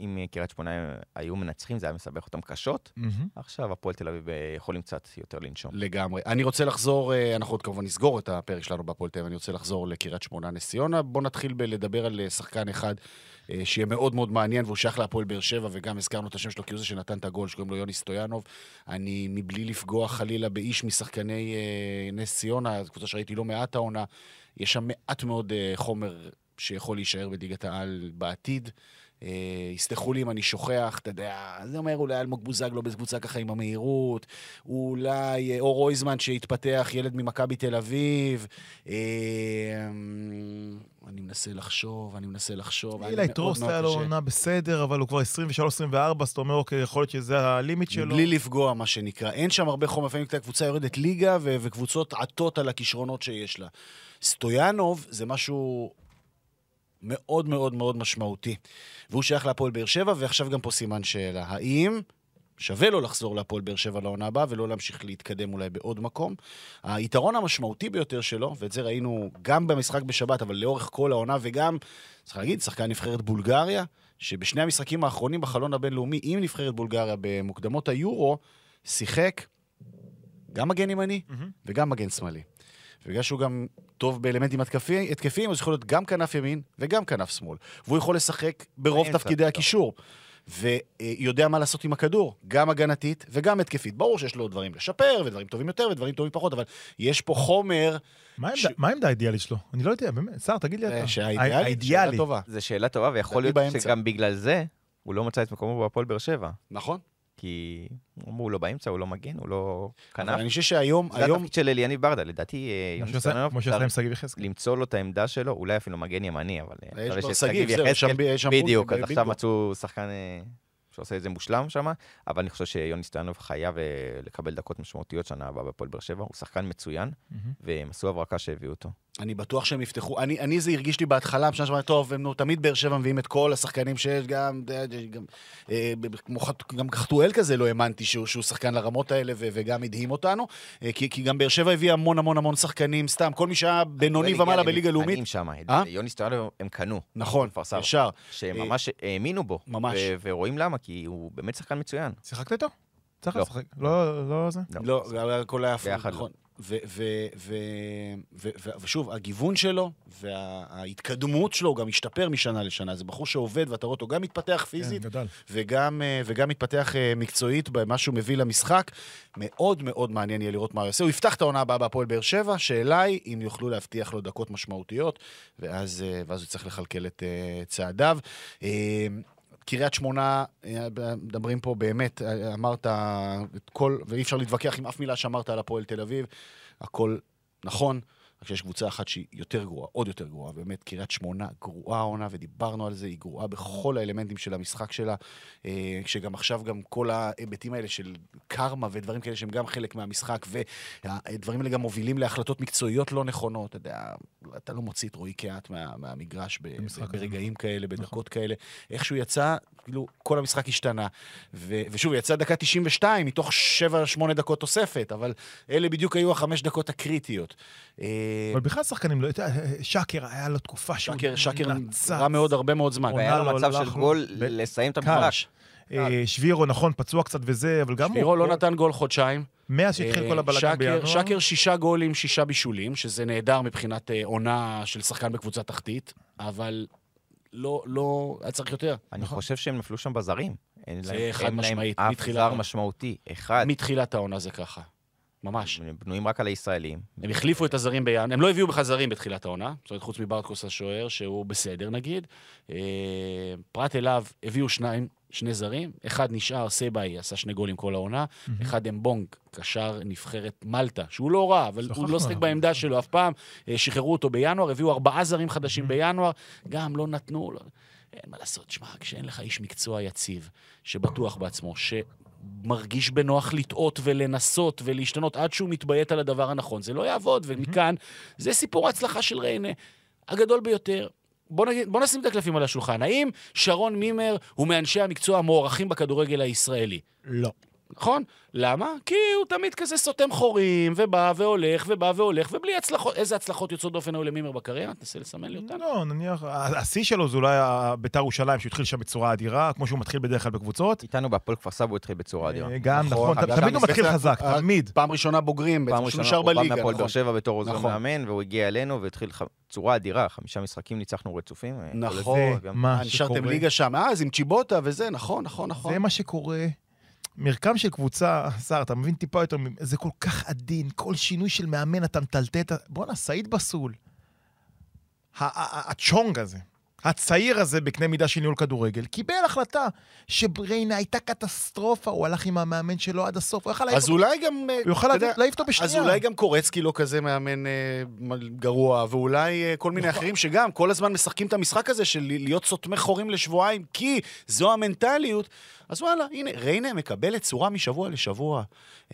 אם קריית שמונה היו מנצחים, זה היה מסבך אותם קשות. עכשיו הפועל תל אביב אה, יכולים קצת יותר לנשום. לגמרי. אני רוצה לחזור, אה, אנחנו עוד כמובן נסגור את הפרק שלנו בהפועל תל אביב, אני רוצה לחזור לקריית שמונה נס ציונה. בואו נתחיל בלדבר על אה, שחקן אחד אה, שיהיה מאוד מאוד מעניין, והוא שייך להפועל באר שבע, וגם הזכרנו את השם שלו, כי הוא זה שנתן את הגול, שקוראים לו יוני סטויאנוב. אני, מבלי לפגוע חלילה באיש משחקני אה, נס ציונה, קבוצה שראיתי לא מעט העונה, יש שם מעט מאוד אה, חומר שיכול להישאר בליגת העל בעתיד. אה, יסלחו לי אם אני שוכח, אתה יודע, זה אומר אולי אלמוג בוזגלו בקבוצה ככה עם המהירות, אולי אה, אור רויזמן שהתפתח, ילד ממכבי תל אביב. אה, אני מנסה לחשוב, אני מנסה לחשוב. אילי טרוס היה לו. עונה בסדר, אבל הוא כבר 23-24, אז אתה אומר, אוקיי, יכול להיות שזה הלימיט שלו. בלי לפגוע, מה שנקרא. אין שם הרבה חומר, לפעמים הקבוצה יורדת ליגה, וקבוצות עטות על הכישרונות שיש לה. סטויאנוב זה משהו מאוד מאוד מאוד משמעותי. והוא שייך להפועל באר שבע, ועכשיו גם פה סימן שאלה. האם שווה לו לחזור להפועל באר שבע לעונה הבאה, ולא להמשיך להתקדם אולי בעוד מקום? היתרון המשמעותי ביותר שלו, ואת זה ראינו גם במשחק בשבת, אבל לאורך כל העונה, וגם, צריך להגיד, שחקן נבחרת בולגריה, שבשני המשחקים האחרונים בחלון הבינלאומי עם נבחרת בולגריה במוקדמות היורו, שיחק גם מגן ימני מהמם. וגם מגן שמאלי. ובגלל שהוא גם טוב באלמנטים התקפי- התקפיים, אז יכול להיות גם כנף ימין וגם כנף שמאל. והוא יכול לשחק ברוב תפקידי פתאום. הקישור. ויודע מה לעשות עם הכדור, גם הגנתית וגם התקפית. ברור שיש לו דברים לשפר, ודברים טובים יותר ודברים טובים פחות, אבל יש פה חומר מה העמדה- האידיאלית שלו? אני לא יודע, באמת. סער, תגיד לי אה, אתה. שהאידיאלית, שאלה. טובה. זו שאלה טובה, ויכול להיות. שגם בגלל זה הוא לא מצא את מקומו בהפועל באר שבע. נכון. כי אמרו, הוא לא באמצע, הוא לא מגן, הוא לא אבל כנף. אני חושב שהיום, זה היום, התפקיד של אליניב ברדה, לדעתי אה, כמו יוני שעשה- עם שגיב יחזקאל. למצוא לו את העמדה שלו, אולי אפילו מגן ימני, אבל אה, יש כבר שגיב, זהו, שם- בדיוק, אז עכשיו. מצאו שחקן אה, שעושה את זה מושלם שם, אבל אני חושב שיוני סטנוב חייב אה, לקבל דקות משמעותיות שנה הבאה בהפועל באר שבע, הוא שחקן מצוין. והם עשו הברקה שהביאו אותו. אני בטוח שהם יפתחו. אני, אני זה הרגיש לי בהתחלה, בשנה שעברה, טוב, הם נו, תמיד באר שבע מביאים את כל השחקנים שיש, גם, אה, גם, אה, כמו חת- גם חתואל כזה לא האמנתי שהוא, שהוא שחקן לרמות האלה, ו, וגם הדהים אותנו. אה, כי, כי גם באר שבע הביא המון המון המון שחקנים, סתם, כל מי שהיה בינוני הגיע ומעלה בליגה לאומית. שם, אה? יוני סטנוב הם קנו. נכון. ישר. שממש האמינו בו. ממש. ו- ורואים למה, כי הוא באמת שחקן מצוין. שיחקת איתו? צריך לא. לשחק. לא, לא זה? לא, הכל היה הפוך, לא. נכון. ושוב, הגיוון שלו וההתקדמות שלו הוא גם השתפר משנה לשנה. זה בחור שעובד, ואתה רואה אותו גם מתפתח פיזית, כן. וגם, אה, וגם מתפתח אה, מקצועית במה שהוא מביא למשחק. מאוד מאוד מעניין יהיה לראות מה הוא יעשה. הוא יפתח את העונה הבאה בהפועל באר שבע, שאלה היא אם יוכלו להבטיח לו דקות משמעותיות, ואז, אה, ואז הוא יצטרך לכלכל את צעדיו. קריית שמונה, אה, מדברים פה באמת, אה, אמרת את כל, ואי אפשר להתווכח עם אף מילה שאמרת על הפועל תל אביב, הכל נכון. רק שיש קבוצה אחת שהיא יותר גרועה, עוד יותר גרועה, באמת, קריית שמונה גרועה העונה, ודיברנו על זה, היא גרועה בכל האלמנטים של המשחק שלה, אה, כשגם עכשיו גם כל ההיבטים האלה של קרמה ודברים כאלה שהם גם חלק מהמשחק, והדברים האלה גם מובילים להחלטות מקצועיות לא נכונות, אתה יודע, אתה לא מוציא את רועי קהת מה, מהמגרש ב, ברגעים כאלה, בדקות כאלה. איכשהו יצא, כאילו, כל המשחק השתנה. ו, ושוב, יצא דקה 92 מתוך 7-8 דקות תוספת, אבל אלה בדיוק היו החמש דקות הקריטיות. אבל בכלל שחקנים לא... יודע, שקר, היה לו תקופה שהוא שקר, שקר. רע מאוד הרבה מאוד זמן. והיה לא לו מצב של לו. גול ב- לסיים את. המשחק. אה, שבירו, נכון, פצוע קצת וזה, אבל גם הוא... שפירו לא נתן גול חודשיים. מאז שהתחיל אה, כל הבלגן בינואר. שקר שישה גולים, שישה בישולים, שזה נהדר מבחינת אה, עונה של שחקן בקבוצה תחתית, אבל לא, לא, היה צריך יותר. אני חושב שהם נפלו שם בזרים. זה חד אין להם משמעית, אף מתחילת זר העונה. משמעותי. אחד. מתחילת העונה זה ככה. ממש. הם בנויים רק על הישראלים. הם החליפו את הזרים בינואר, הם לא הביאו בכלל זרים בתחילת העונה, זאת אומרת, חוץ מברטקוס השוער, שהוא בסדר נגיד. אה, פרט אליו הביאו שניים, שני זרים, אחד נשאר, סבאי עשה שני גולים כל העונה, אחד אמבונג, קשר נבחרת מלטה, שהוא לא רע, אבל הוא לא שחק. בעמדה שלו אף פעם, אה, שחררו אותו בינואר, הביאו ארבעה זרים חדשים בינואר, גם לא נתנו, לא... אין מה לעשות, שמע, כשאין לך איש מקצוע יציב, שבטוח בעצמו, שמרגיש בנוח לטעות ולנסות ולהשתנות עד שהוא מתביית על הדבר הנכון, זה לא יעבוד, ומכאן, זה סיפור ההצלחה של ריינה, הגדול ביותר. בוא, נגיד, בוא נשים את הקלפים על השולחן. האם שרון מימר הוא מאנשי המקצוע המוערכים בכדורגל הישראלי? לא. נכון? למה? כי הוא תמיד כזה סותם חורים, ובא והולך, ובא והולך, ובלי הצלחות. איזה הצלחות יוצאות דופן היו למימר בקריירה? תנסה לסמן לי אותן. לא, נניח, השיא שלו זה אולי ביתר ירושלים, שהוא התחיל שם בצורה אדירה, כמו שהוא מתחיל בדרך כלל בקבוצות. איתנו בהפועל כפר סבא הוא התחיל בצורה אדירה. אה, גם, נכון, אגב, תמיד הוא מתחיל חזק, אה, תמיד. פעם ראשונה בוגרים, פעם בעצם ראשונה נשאר הוא בא בליגה. מהפועל באר נכון. שבע בתור עוזר נכון. מאמן, והוא הגיע אלינו והתחיל ח- צורה אדירה, חמישה משחקים ניצחנו רצופים. נכון. כל זה, גם- מה נשארתם שקורה. ליגה שם, אז עם צ'יבוטה וזה, נכון, נכון, נכון. זה מה שקורה. מרקם של קבוצה, שר, אתה מבין טיפה יותר, זה כל כך עדין, כל שינוי של מאמן אתה מטלטל. בואנה, סעיד בסול. הצ'ונג הזה, הצעיר הזה בקנה מידה של ניהול כדורגל, קיבל החלטה שבריינה הייתה קטסטרופה, הוא הלך עם המאמן שלו עד הסוף, הוא יכל להעיף אז אותו- אולי גם... אה, הוא להעיף- להעיף אותו בשנייה. אז אולי גם קורצקי לא כזה מאמן אה, גרוע, ואולי אה, כל מיני אחרים שגם כל הזמן משחקים את המשחק הזה של להיות סותמי חורים לשבועיים, כי זו המנטליות. אז וואלה, הנה, ריינה מקבלת צורה משבוע לשבוע.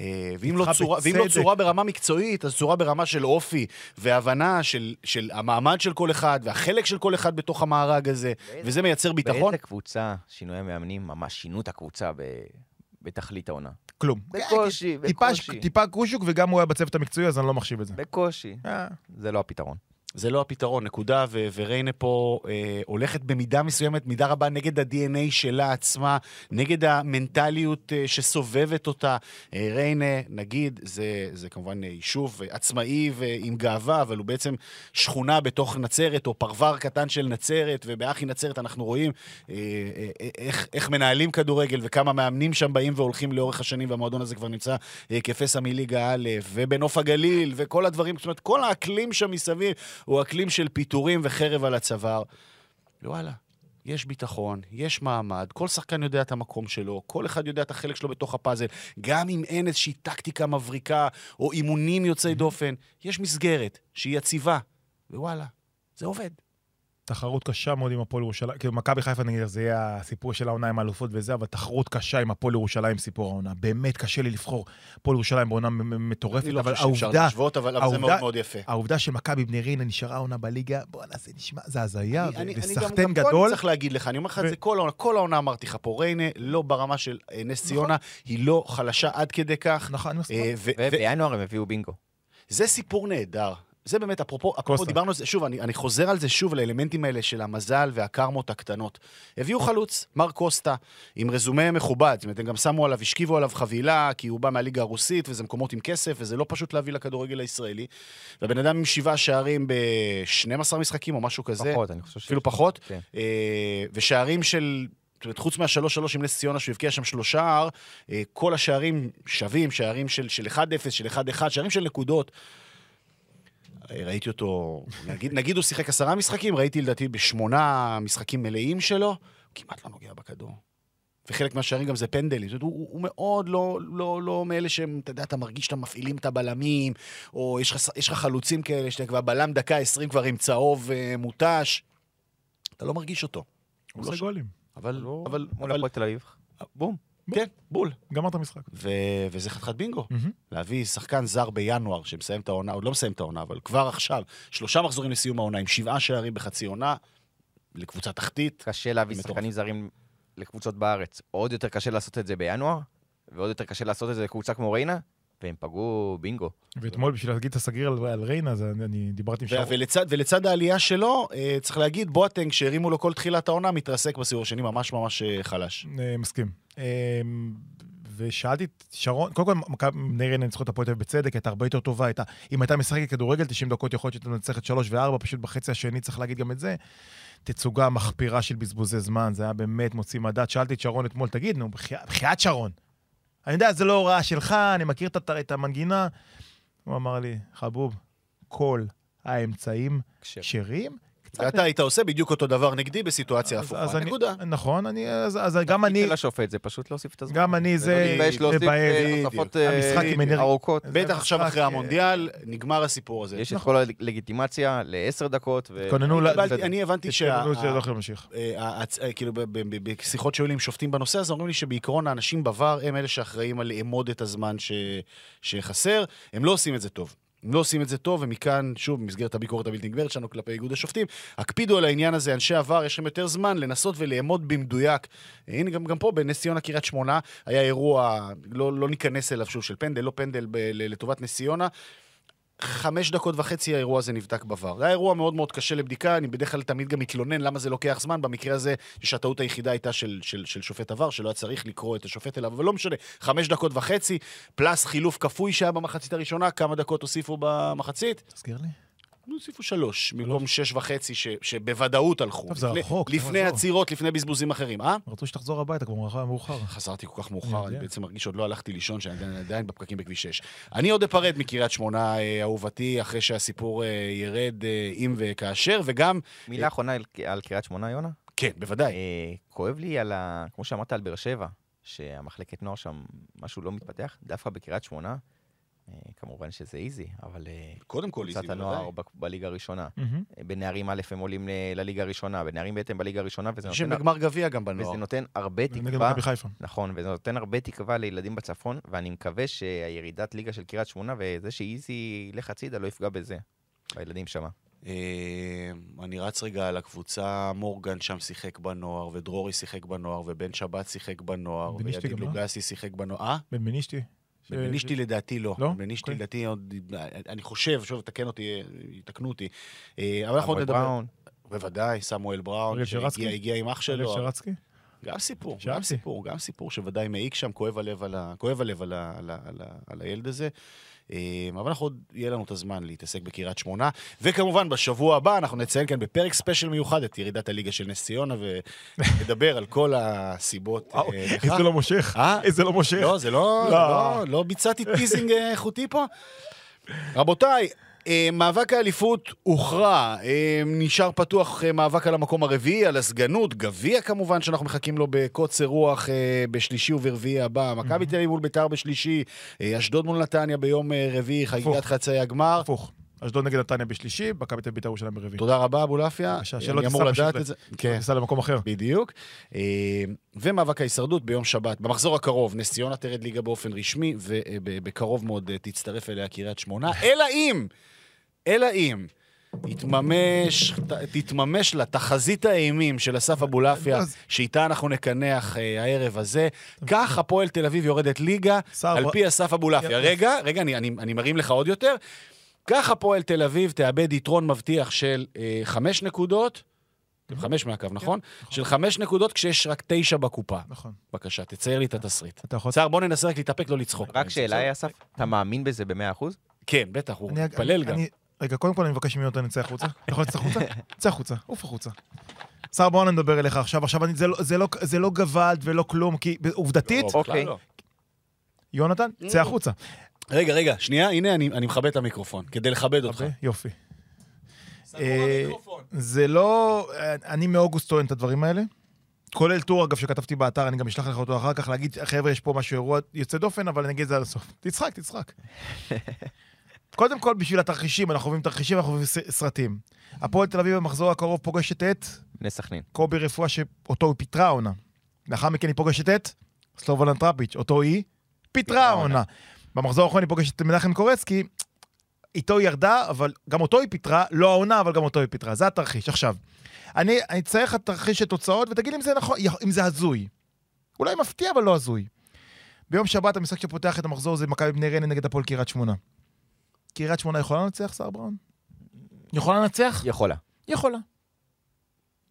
אה, ואם לא, צורה, ואם לא. צורה ברמה מקצועית, אז צורה ברמה של אופי והבנה של, של המעמד של כל אחד והחלק של כל אחד בתוך המארג הזה, וזה מייצר ביטחון. באיזה קבוצה שינויי המאמנים ממש שינו את הקבוצה ב- בתכלית העונה? כלום. בקושי, טיפה- בקושי. טיפה גושוק, וגם הוא היה בצוות המקצועי, אז אני לא מחשיב את זה. בקושי. אה, זה לא הפתרון. זה לא הפתרון, נקודה, ו- וריינה פה אה, הולכת במידה מסוימת, מידה רבה, נגד ה-DNA שלה עצמה, נגד המנטליות אה, שסובבת אותה. אה, ריינה, נגיד, זה, זה כמובן אה, יישוב אה, עצמאי ועם גאווה, אבל הוא בעצם שכונה בתוך נצרת, או פרבר קטן של נצרת, ובאחי נצרת אנחנו רואים אה, אה, איך, איך מנהלים כדורגל וכמה מאמנים שם באים והולכים לאורך השנים, והמועדון הזה כבר נמצא אה, כפסע מליגה א', ובנוף הגליל, וכל הדברים, זאת אומרת, כל האקלים שם מסביב הוא אקלים של פיטורים וחרב על הצוואר. וואלה, יש ביטחון, יש מעמד, כל שחקן יודע את המקום שלו, כל אחד יודע את החלק שלו בתוך הפאזל. גם אם אין איזושהי טקטיקה מבריקה או אימונים יוצאי דופן, יש מסגרת שהיא יציבה, ווואלה, זה עובד. תחרות קשה מאוד עם הפועל ירושלים. כאילו, מכבי חיפה נגיד, זה יהיה הסיפור של העונה עם האלופות וזה, אבל תחרות קשה עם הפועל ירושלים, סיפור העונה. באמת קשה לי לבחור. הפועל ירושלים בעונה מטורפת, אני לא אבל חושב שאפשר העובדה, להשוות, אבל זה מאוד מאוד יפה. העובדה שמכבי בני ריינה נשארה עונה בליגה, בואנה, זה נשמע, זה הזיה, אני- אני- ו- אני גם- וסחטיין פה גדול. צריך להגיד לך, אני אומר לך את זה כל העונה, כל העונה אמרתי לך פה, ריינה לא ברמה של אה, נס ציונה, היא לא חלשה עד כדי כך. נכון, אני מסכים. אה, ובינואר הם הביאו בינגו. זה סיפור נהדר. זה באמת, אפרופו, אפרופו. דיברנו על זה, שוב, אני, אני חוזר על זה שוב, לאלמנטים האלה של המזל והקרמות הקטנות. הביאו חלוץ, מר קוסטה, עם רזומה מכובד, זאת אומרת, הם גם שמו עליו, השכיבו עליו חבילה, כי הוא בא מהליגה הרוסית, וזה מקומות עם כסף, וזה לא פשוט להביא לכדורגל הישראלי. והבן אדם עם שבעה שערים ב-12 משחקים או משהו כזה, פחות, אני חושב ש... אפילו פחות, כן. אה, ושערים של... זאת אומרת, חוץ מהשלוש שלוש עם נס ציונה, שהוא הבקיע שם שלושה, אה, כל השערים שווים, שערים של, של 1-0, של 1-1, שערים של נקודות. ראיתי אותו, נגיד, נגיד הוא שיחק עשרה משחקים, ראיתי לדעתי בשמונה משחקים מלאים שלו, הוא כמעט לא נוגע בכדור. וחלק מהשערים גם זה פנדלים. זאת אומרת, הוא, הוא מאוד לא, לא, לא מאלה שהם, אתה יודע, אתה מרגיש שאתה מפעילים את הבלמים, או יש לך, יש לך חלוצים כאלה, שאתה כבר בלם דקה 20 כבר עם צהוב אה, מותש. אתה לא מרגיש אותו. הוא לא עושה ש- גולים. אבל, לא, אבל, מול אבל, הפועל תל אביב. בום. כן, בול. גמר את המשחק. ו, וזה חתיכת בינגו. מהמם. להביא שחקן זר בינואר, שמסיים את העונה, עוד לא מסיים את העונה, אבל כבר עכשיו, שלושה מחזורים לסיום העונה, עם שבעה שערים בחצי עונה, לקבוצה תחתית. קשה להביא מטורף. שחקנים זרים לקבוצות בארץ. עוד יותר קשה לעשות את זה בינואר, ועוד יותר קשה לעשות את זה לקבוצה כמו ריינה, והם פגעו בינגו. ואתמול, בשביל להגיד את הסגיר על, על ריינה, אז אני, אני דיברתי עם שרון. ולצד, ולצד העלייה שלו, אה, צריך להגיד, בואטנג, שהרימו לו כל תחילת העונה, מתרסק בסיבוב השני ממש ממש אה, חלש. אה, מסכים. אה, ושאלתי את שרון, קודם כל, מכבי בני ריינה ניצחו את הפועל תל אביב בצדק, הייתה הרבה יותר טובה, הייתה, אם הייתה משחקת כדורגל 90 דקות, יכול להיות שהייתה מנצחת 3 ו-4, פשוט בחצי השני, צריך להגיד גם את זה. תצוגה מחפירה של בזבוזי זמן, זה היה באמת מוציא מדעת. שאלתי את שרון אתמול, תגיד, נו, בחייאת שרון. אני יודע, זה לא הוראה שלך, אני מכיר את, את המנגינה. הוא אמר לי, חבוב, כל האמצעים כשר. כשרים. קצת ואתה היית עושה בדיוק אותו דבר נגדי בסיטואציה אז- אז הפוכה. אני- נקודה. נכון, אני, אז, אז גם אני, של השופט זה פשוט להוסיף את הזמן. גם אני זה... לא מתבייש להוסיף לבאר, אה, תוספות אה, המשחק עם אנרגיה. ארוכות. זה בטח עכשיו אחרי אה, המונדיאל, נגמר הסיפור הזה. יש את כל הלגיטימציה לעשר דקות. התכוננו אני הבנתי שה... אה, אה, כאילו, ב- ב- ב- בשיחות שהיו לי עם שופטים בנושא הזה, אומרים לי שבעיקרון האנשים בVAR הם אלה שאחראים על לאמוד את הזמן שחסר. הם לא עושים את זה טוב. הם לא עושים את זה טוב, ומכאן, שוב, במסגרת הביקורת הבלתי נגמרת שלנו כלפי איגוד השופטים, הקפידו על העניין הזה, אנשי עבר, יש לכם יותר זמן לנסות ולאמוד במדויק. הנה, גם, גם פה, בנס ציונה קריית שמונה, היה אירוע, לא, לא ניכנס אליו שוב, של פנדל, לא פנדל ב- לטובת נס ציונה. חמש דקות וחצי האירוע הזה נבדק בVAR. זה היה אירוע מאוד מאוד קשה לבדיקה, אני בדרך כלל תמיד גם מתלונן למה זה לוקח זמן, במקרה הזה, שהטעות היחידה הייתה של, של, של שופט עבר, שלא היה צריך לקרוא את השופט אליו, אבל לא משנה, חמש דקות וחצי, פלס חילוף כפוי שהיה במחצית הראשונה, כמה דקות הוסיפו במחצית? תזכיר לי. הוסיפו שלוש, במקום שש וחצי, ש, שבוודאות הלכו. טוב, זה רחוק, לפני. עצירות, לפני בזבוזים אחרים, אה? רצו שתחזור הביתה, כבר מאוחר- מאוחר. חזרתי כל כך מאוחר, אני. בעצם מרגיש שעוד לא הלכתי לישון, שאני עדיין- בפקקים בכביש 6. אני עוד אפרד מקריית שמונה, אה, אהובתי, אחרי שהסיפור אה, ירד, אה, אם וכאשר, וגם... מילה אחרונה על- על קריית שמונה, יונה. כן, בוודאי. אה, כואב לי על ה... כמו שאמרת על באר שבע, שהמחלקת נוער שם, משהו לא מתפתח, דווקא בקריית שמונה, אה, כמובן שזה איזי, אבל אה, קודם כל, איזי, קבוצת בוודאי. הנוער ב- בליגה הראשונה. אה, בנערים א' הם עולים לליגה הראשונה, בנערים ב' הם בליגה הראשונה, וזה יש נותן, בגמר גביע גם בנוער. וזה נותן הרבה נגד תקווה. מכבי חיפה. נכון, וזה נותן הרבה תקווה לילדים בצפון, ואני מקווה שהירידת ליגה של קריית שמונה וזה שאיזי ילך הצידה לא יפגע בזה, בילדים שם. אה, אני רץ רגע על הקבוצה, מורגן שם שיחק בנוער, ודרורי שיחק בנוער, ובן שבת שיחק בנוער, וידיד לא? לוגסי שיחק בנוער. אה? בן מנישתי, בנישתי לדעתי לא. לא? בנישתי אוקיי. לדעתי עוד... אני חושב, שוב, תקן אותי, יתקנו אותי. אה, אבל אנחנו עוד סמואל נדבר... בראון. בוודאי, סמואל בראון? שהגיע הגיע עם אח אריאל שלו. שרצקי? גם סיפור, גם. סיפור, גם סיפור שוודאי מעיק שם, כואב הלב על, ה... כואב הלב על, ה... על, ה... על, ה... על הילד הזה. אה, אבל אנחנו עוד, יהיה לנו את הזמן להתעסק בקריית שמונה. וכמובן, בשבוע הבא אנחנו נציין כאן בפרק ספיישל מיוחד את ירידת הליגה של נס ציונה, ונדבר על כל הסיבות אה. איזה לא מושך. אה? איזה לא מושך. לא, זה לא, לא. לא, לא ביצעתי teasing אה, איכותי פה. רבותיי, אה, מאבק האליפות הוכרע, אה, נשאר פתוח אה, מאבק על המקום הרביעי, על הסגנות, גביע כמובן, שאנחנו מחכים לו בקוצר רוח אה, בשלישי וברביעי הבא, מכבי תל אביב מול ביתר בשלישי, אה, אשדוד מול נתניה ביום אה, רביעי, חגיגת. חצי הגמר. הפוך. אשדוד נגד נתניה בשלישי, מכבי תל אביב בית"ר ירושלים ברביעי. תודה רבה, אבולעפיה. בבקשה, שלא אני אמור תיסע לדעת את זה. כן. ניסע למקום אחר. בדיוק. אה, ומאבק ההישרדות ביום שבת. במחזור הקרוב, נס ציונה תרד ליגה באופן רשמי, ובקרוב מאוד אה, תצטרף אליה קריית שמונה. אלא אם, אלא אם, יתממש, ת- תתממש לה תחזית האימים של אסף אבולעפיה, שאיתה אנחנו נקנח אה, הערב הזה. כך הפועל תל אביב יורדת ליגה, על פי אסף אבולעפיה. רגע, רגע, אני, אני, אני מרים לך עוד יותר. כך הפועל תל אביב תאבד יתרון מבטיח של אה, חמש נקודות, חמש מהקו, נכון? של חמש נקודות כשיש רק תשע בקופה. נכון. בבקשה, תצייר לי את התסריט. אתה יכול... סער, בוא ננסה רק להתאפק, לא לצחוק. רק שאלה, אסף, אתה מאמין בזה ב-100%? כן, בטח, הוא אני- מתפלל גם. אני- רגע, קודם כל אני מבקש מיונתן לצא החוצה. אתה יכול לצאת החוצה? צא החוצה, עוף החוצה. סער, בוא נדבר אליך עכשיו. עכשיו, אני- זה לא- זה לא- זה לא גוואלד ולא כלום, כי עובדתית, לא, אוקיי. לא. יונתן, צא החוצה. רגע, רגע, שנייה, הנה, אני אני מכבד את המיקרופון, כדי לכבד אותך. אוקיי, יופי. אה, זה לא... אני מאוגוסט טוען את הדברים האלה. כולל טור, אגב, שכתבתי באתר, אני גם אשלח לך אותו אחר כך, להגיד, חבר'ה, יש פה משהו, אירוע יוצא דופן, אבל אני אגיד את זה עד הסוף. תצחק, תצחק. קודם כל, בשביל התרחישים, אנחנו אוהבים תרחישים, אנחנו אוהבים סרטים. הפועל תל אביב במחזור הקרוב פוגשת את בני סכנין. קובי רפואה, שאותו היא פיטרה העונה. לאחר מכן היא פוגשת את סלובודן דראפיץ', אותו היא פיטרה העונה. במחזור האחרון היא פוגשת את מנחם קורצקי, איתו היא ירדה, אבל גם אותו היא פיטרה, לא העונה, אבל גם אותו היא פיטרה. זה התרחיש. עכשיו, אני אני אצייר לך תרחיש של תוצאות, ותגיד אם זה נכון, אם זה הזוי. אולי מפתיע, אבל לא הזוי. ביום שבת המשחק שפותח את המחזור זה מכבי בני ריינה נגד הפועל קריית שמונה. קריית שמונה יכולה לנצח, סער בראון? יכולה לנצח? יכולה. יכולה.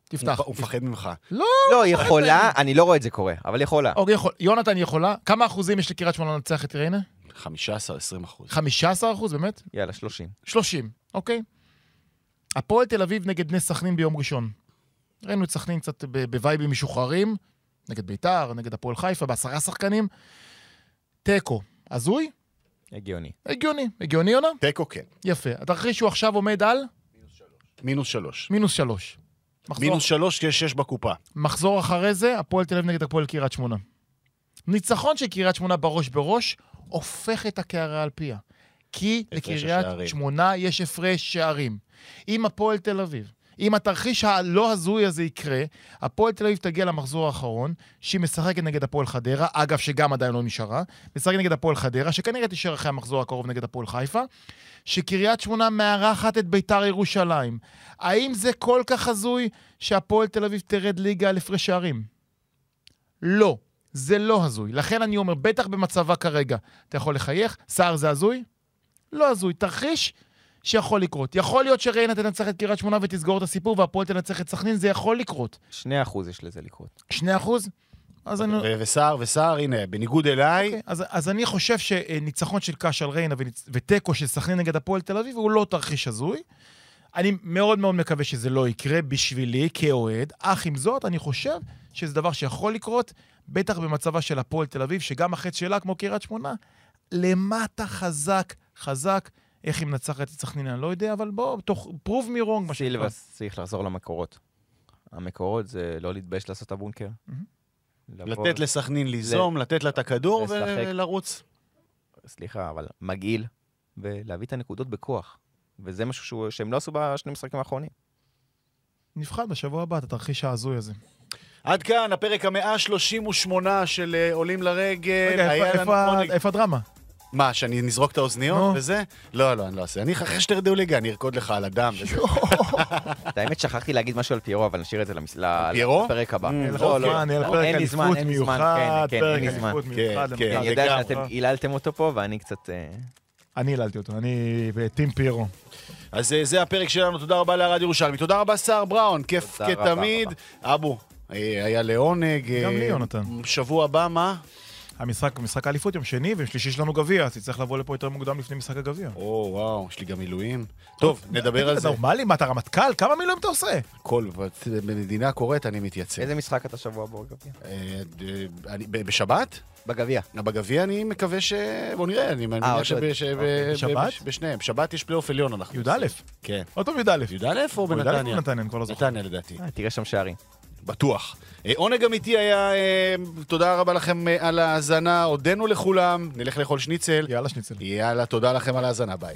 תפתח. הוא מפחד ממך. לא, לא, יכולה, אני לא רואה את זה קורה, אבל יכולה. אוקיי, יכול. יונתן יכולה. כמה אחוזים יש לקריית שמונה לנצח את ריינה? 15-20 אחוז. 15 אחוז, באמת? יאללה, 30. 30, אוקיי. הפועל תל אביב נגד בני סכנין ביום ראשון. ראינו את סכנין קצת בווייבים משוחררים, נגד ביתר, נגד הפועל חיפה, בעשרה שחקנים. תיקו. הזוי? הגיוני. הגיוני. הגיוני, יונה? תיקו כן. יפה. התרחיש הוא עכשיו עומד על מינוס שלוש. מינוס שלוש. מחזור, מינוס שלוש כי יש שש בקופה. מחזור אחרי זה, הפועל תל אביב נגד הפועל קריית שמונה. ניצחון של קריית שמונה בראש בראש, הופך את הקערה על פיה. כי לקריית. שמונה יש הפרש שערים. אם הפועל תל אביב, אם התרחיש הלא הזוי הזה יקרה, הפועל תל אביב תגיע למחזור האחרון, שהיא משחקת נגד הפועל חדרה, אגב, שגם עדיין לא נשארה, משחקת נגד הפועל חדרה, שכנראה תישאר אחרי המחזור הקרוב נגד הפועל חיפה, שקריית שמונה מארחת את ביתר ירושלים. האם זה כל כך הזוי שהפועל תל אביב תרד ליגה על הפרש שערים? לא, זה לא הזוי. לכן אני אומר, בטח במצבה כרגע, אתה יכול לחייך, סער זה הזוי? לא הזוי. תרחיש שיכול לקרות. יכול להיות שריינה תנצח את קריית שמונה ותסגור את הסיפור, והפועל תנצח את סכנין, זה יכול לקרות. 2% יש לזה לקרות. 2 אחוז? אז אני... וסער, וסער, הנה, בניגוד אליי, אוקיי, אז, אז אני חושב שניצחון של קאש על ריינה ותיקו של סכנין נגד הפועל תל אביב הוא לא תרחיש הזוי. אני מאוד מאוד מקווה שזה לא יקרה בשבילי כאוהד, אך עם זאת, אני חושב שזה דבר שיכול לקרות, בטח במצבה של הפועל תל אביב, שגם החץ שלה, כמו קריית שמונה, למטה חזק, חזק. איך היא מנצחת את סכנין, אני לא יודע, אבל בוא, תוך prove me wrong, מה שנקרא. סילבס צריך לחזור למקורות. המקורות זה לא להתבייש לעשות את הבונקר. לבוא- לתת לסכנין ליזום, לתת לה את הכדור. ולרוץ. סליחה, אבל מגעיל, ולהביא את הנקודות בכוח. וזה משהו שהוא- שהם לא עשו בשני המשחקים האחרונים. נבחן בשבוע הבא את התרחיש ההזוי הזה. עד כאן, הפרק המאה ה-38 של אה, עולים לרגל. רגע, איפה- הדרמה? מה, שאני נזרוק את האוזניות. וזה? לא, לא, אני לא אעשה. אני אחרי שתרדו ליגה, אני ארקוד לך על הדם. את האמת, שכחתי להגיד משהו על פיירו, אבל נשאיר את זה פיירו? לפרק הבא. אין לך לא, לא, לא, אין לי זמן, אין לי זמן, כן, כן, אין לי זמן. כן, כן. אני יודע. שאתם היללתם אותו פה, ואני קצת... אה, אני היללתי אותו, אני וטים פירו. אז אה, זה הפרק שלנו, תודה רבה לארד ירושלמי. תודה רבה, סער בראון, כיף כתמיד. אבו, אה, היה לעונג. גם אה, לי, יונתן. שבוע הבא, מה? המשחק, משחק האליפות יום שני, ויום שלישי יש לנו גביע, אז תצטרך לבוא לפה יותר מוקדם לפני משחק הגביע. או, וואו, יש לי גם מילואים. טוב, נדבר על אתה זה. נורמלי? מה, אתה רמטכ"ל? כמה מילואים אתה עושה? כל, במדינה קורית אני מתייצב. איזה משחק אתה שבוע הבא בגביע? אה, אה, בשבת? בגביע. בגביע אני מקווה ש... בוא נראה, אני מניח אוקיי. ב- בשבת? בשניהם. בשבת יש פלייאוף עליון אנחנו. י"א. כן. עוד פעם י"א. י"א או או י"א בנתניה? או בנתניה, אני כבר לא זוכר. נתניה לדעתי. אה, תראה שם שערים. בטוח. אה, עונג אמיתי היה, אה, תודה רבה לכם אה, על ההאזנה, הודינו לכולם, נלך לאכול שניצל. יאללה שניצל. יאללה, תודה לכם על ההאזנה, ביי.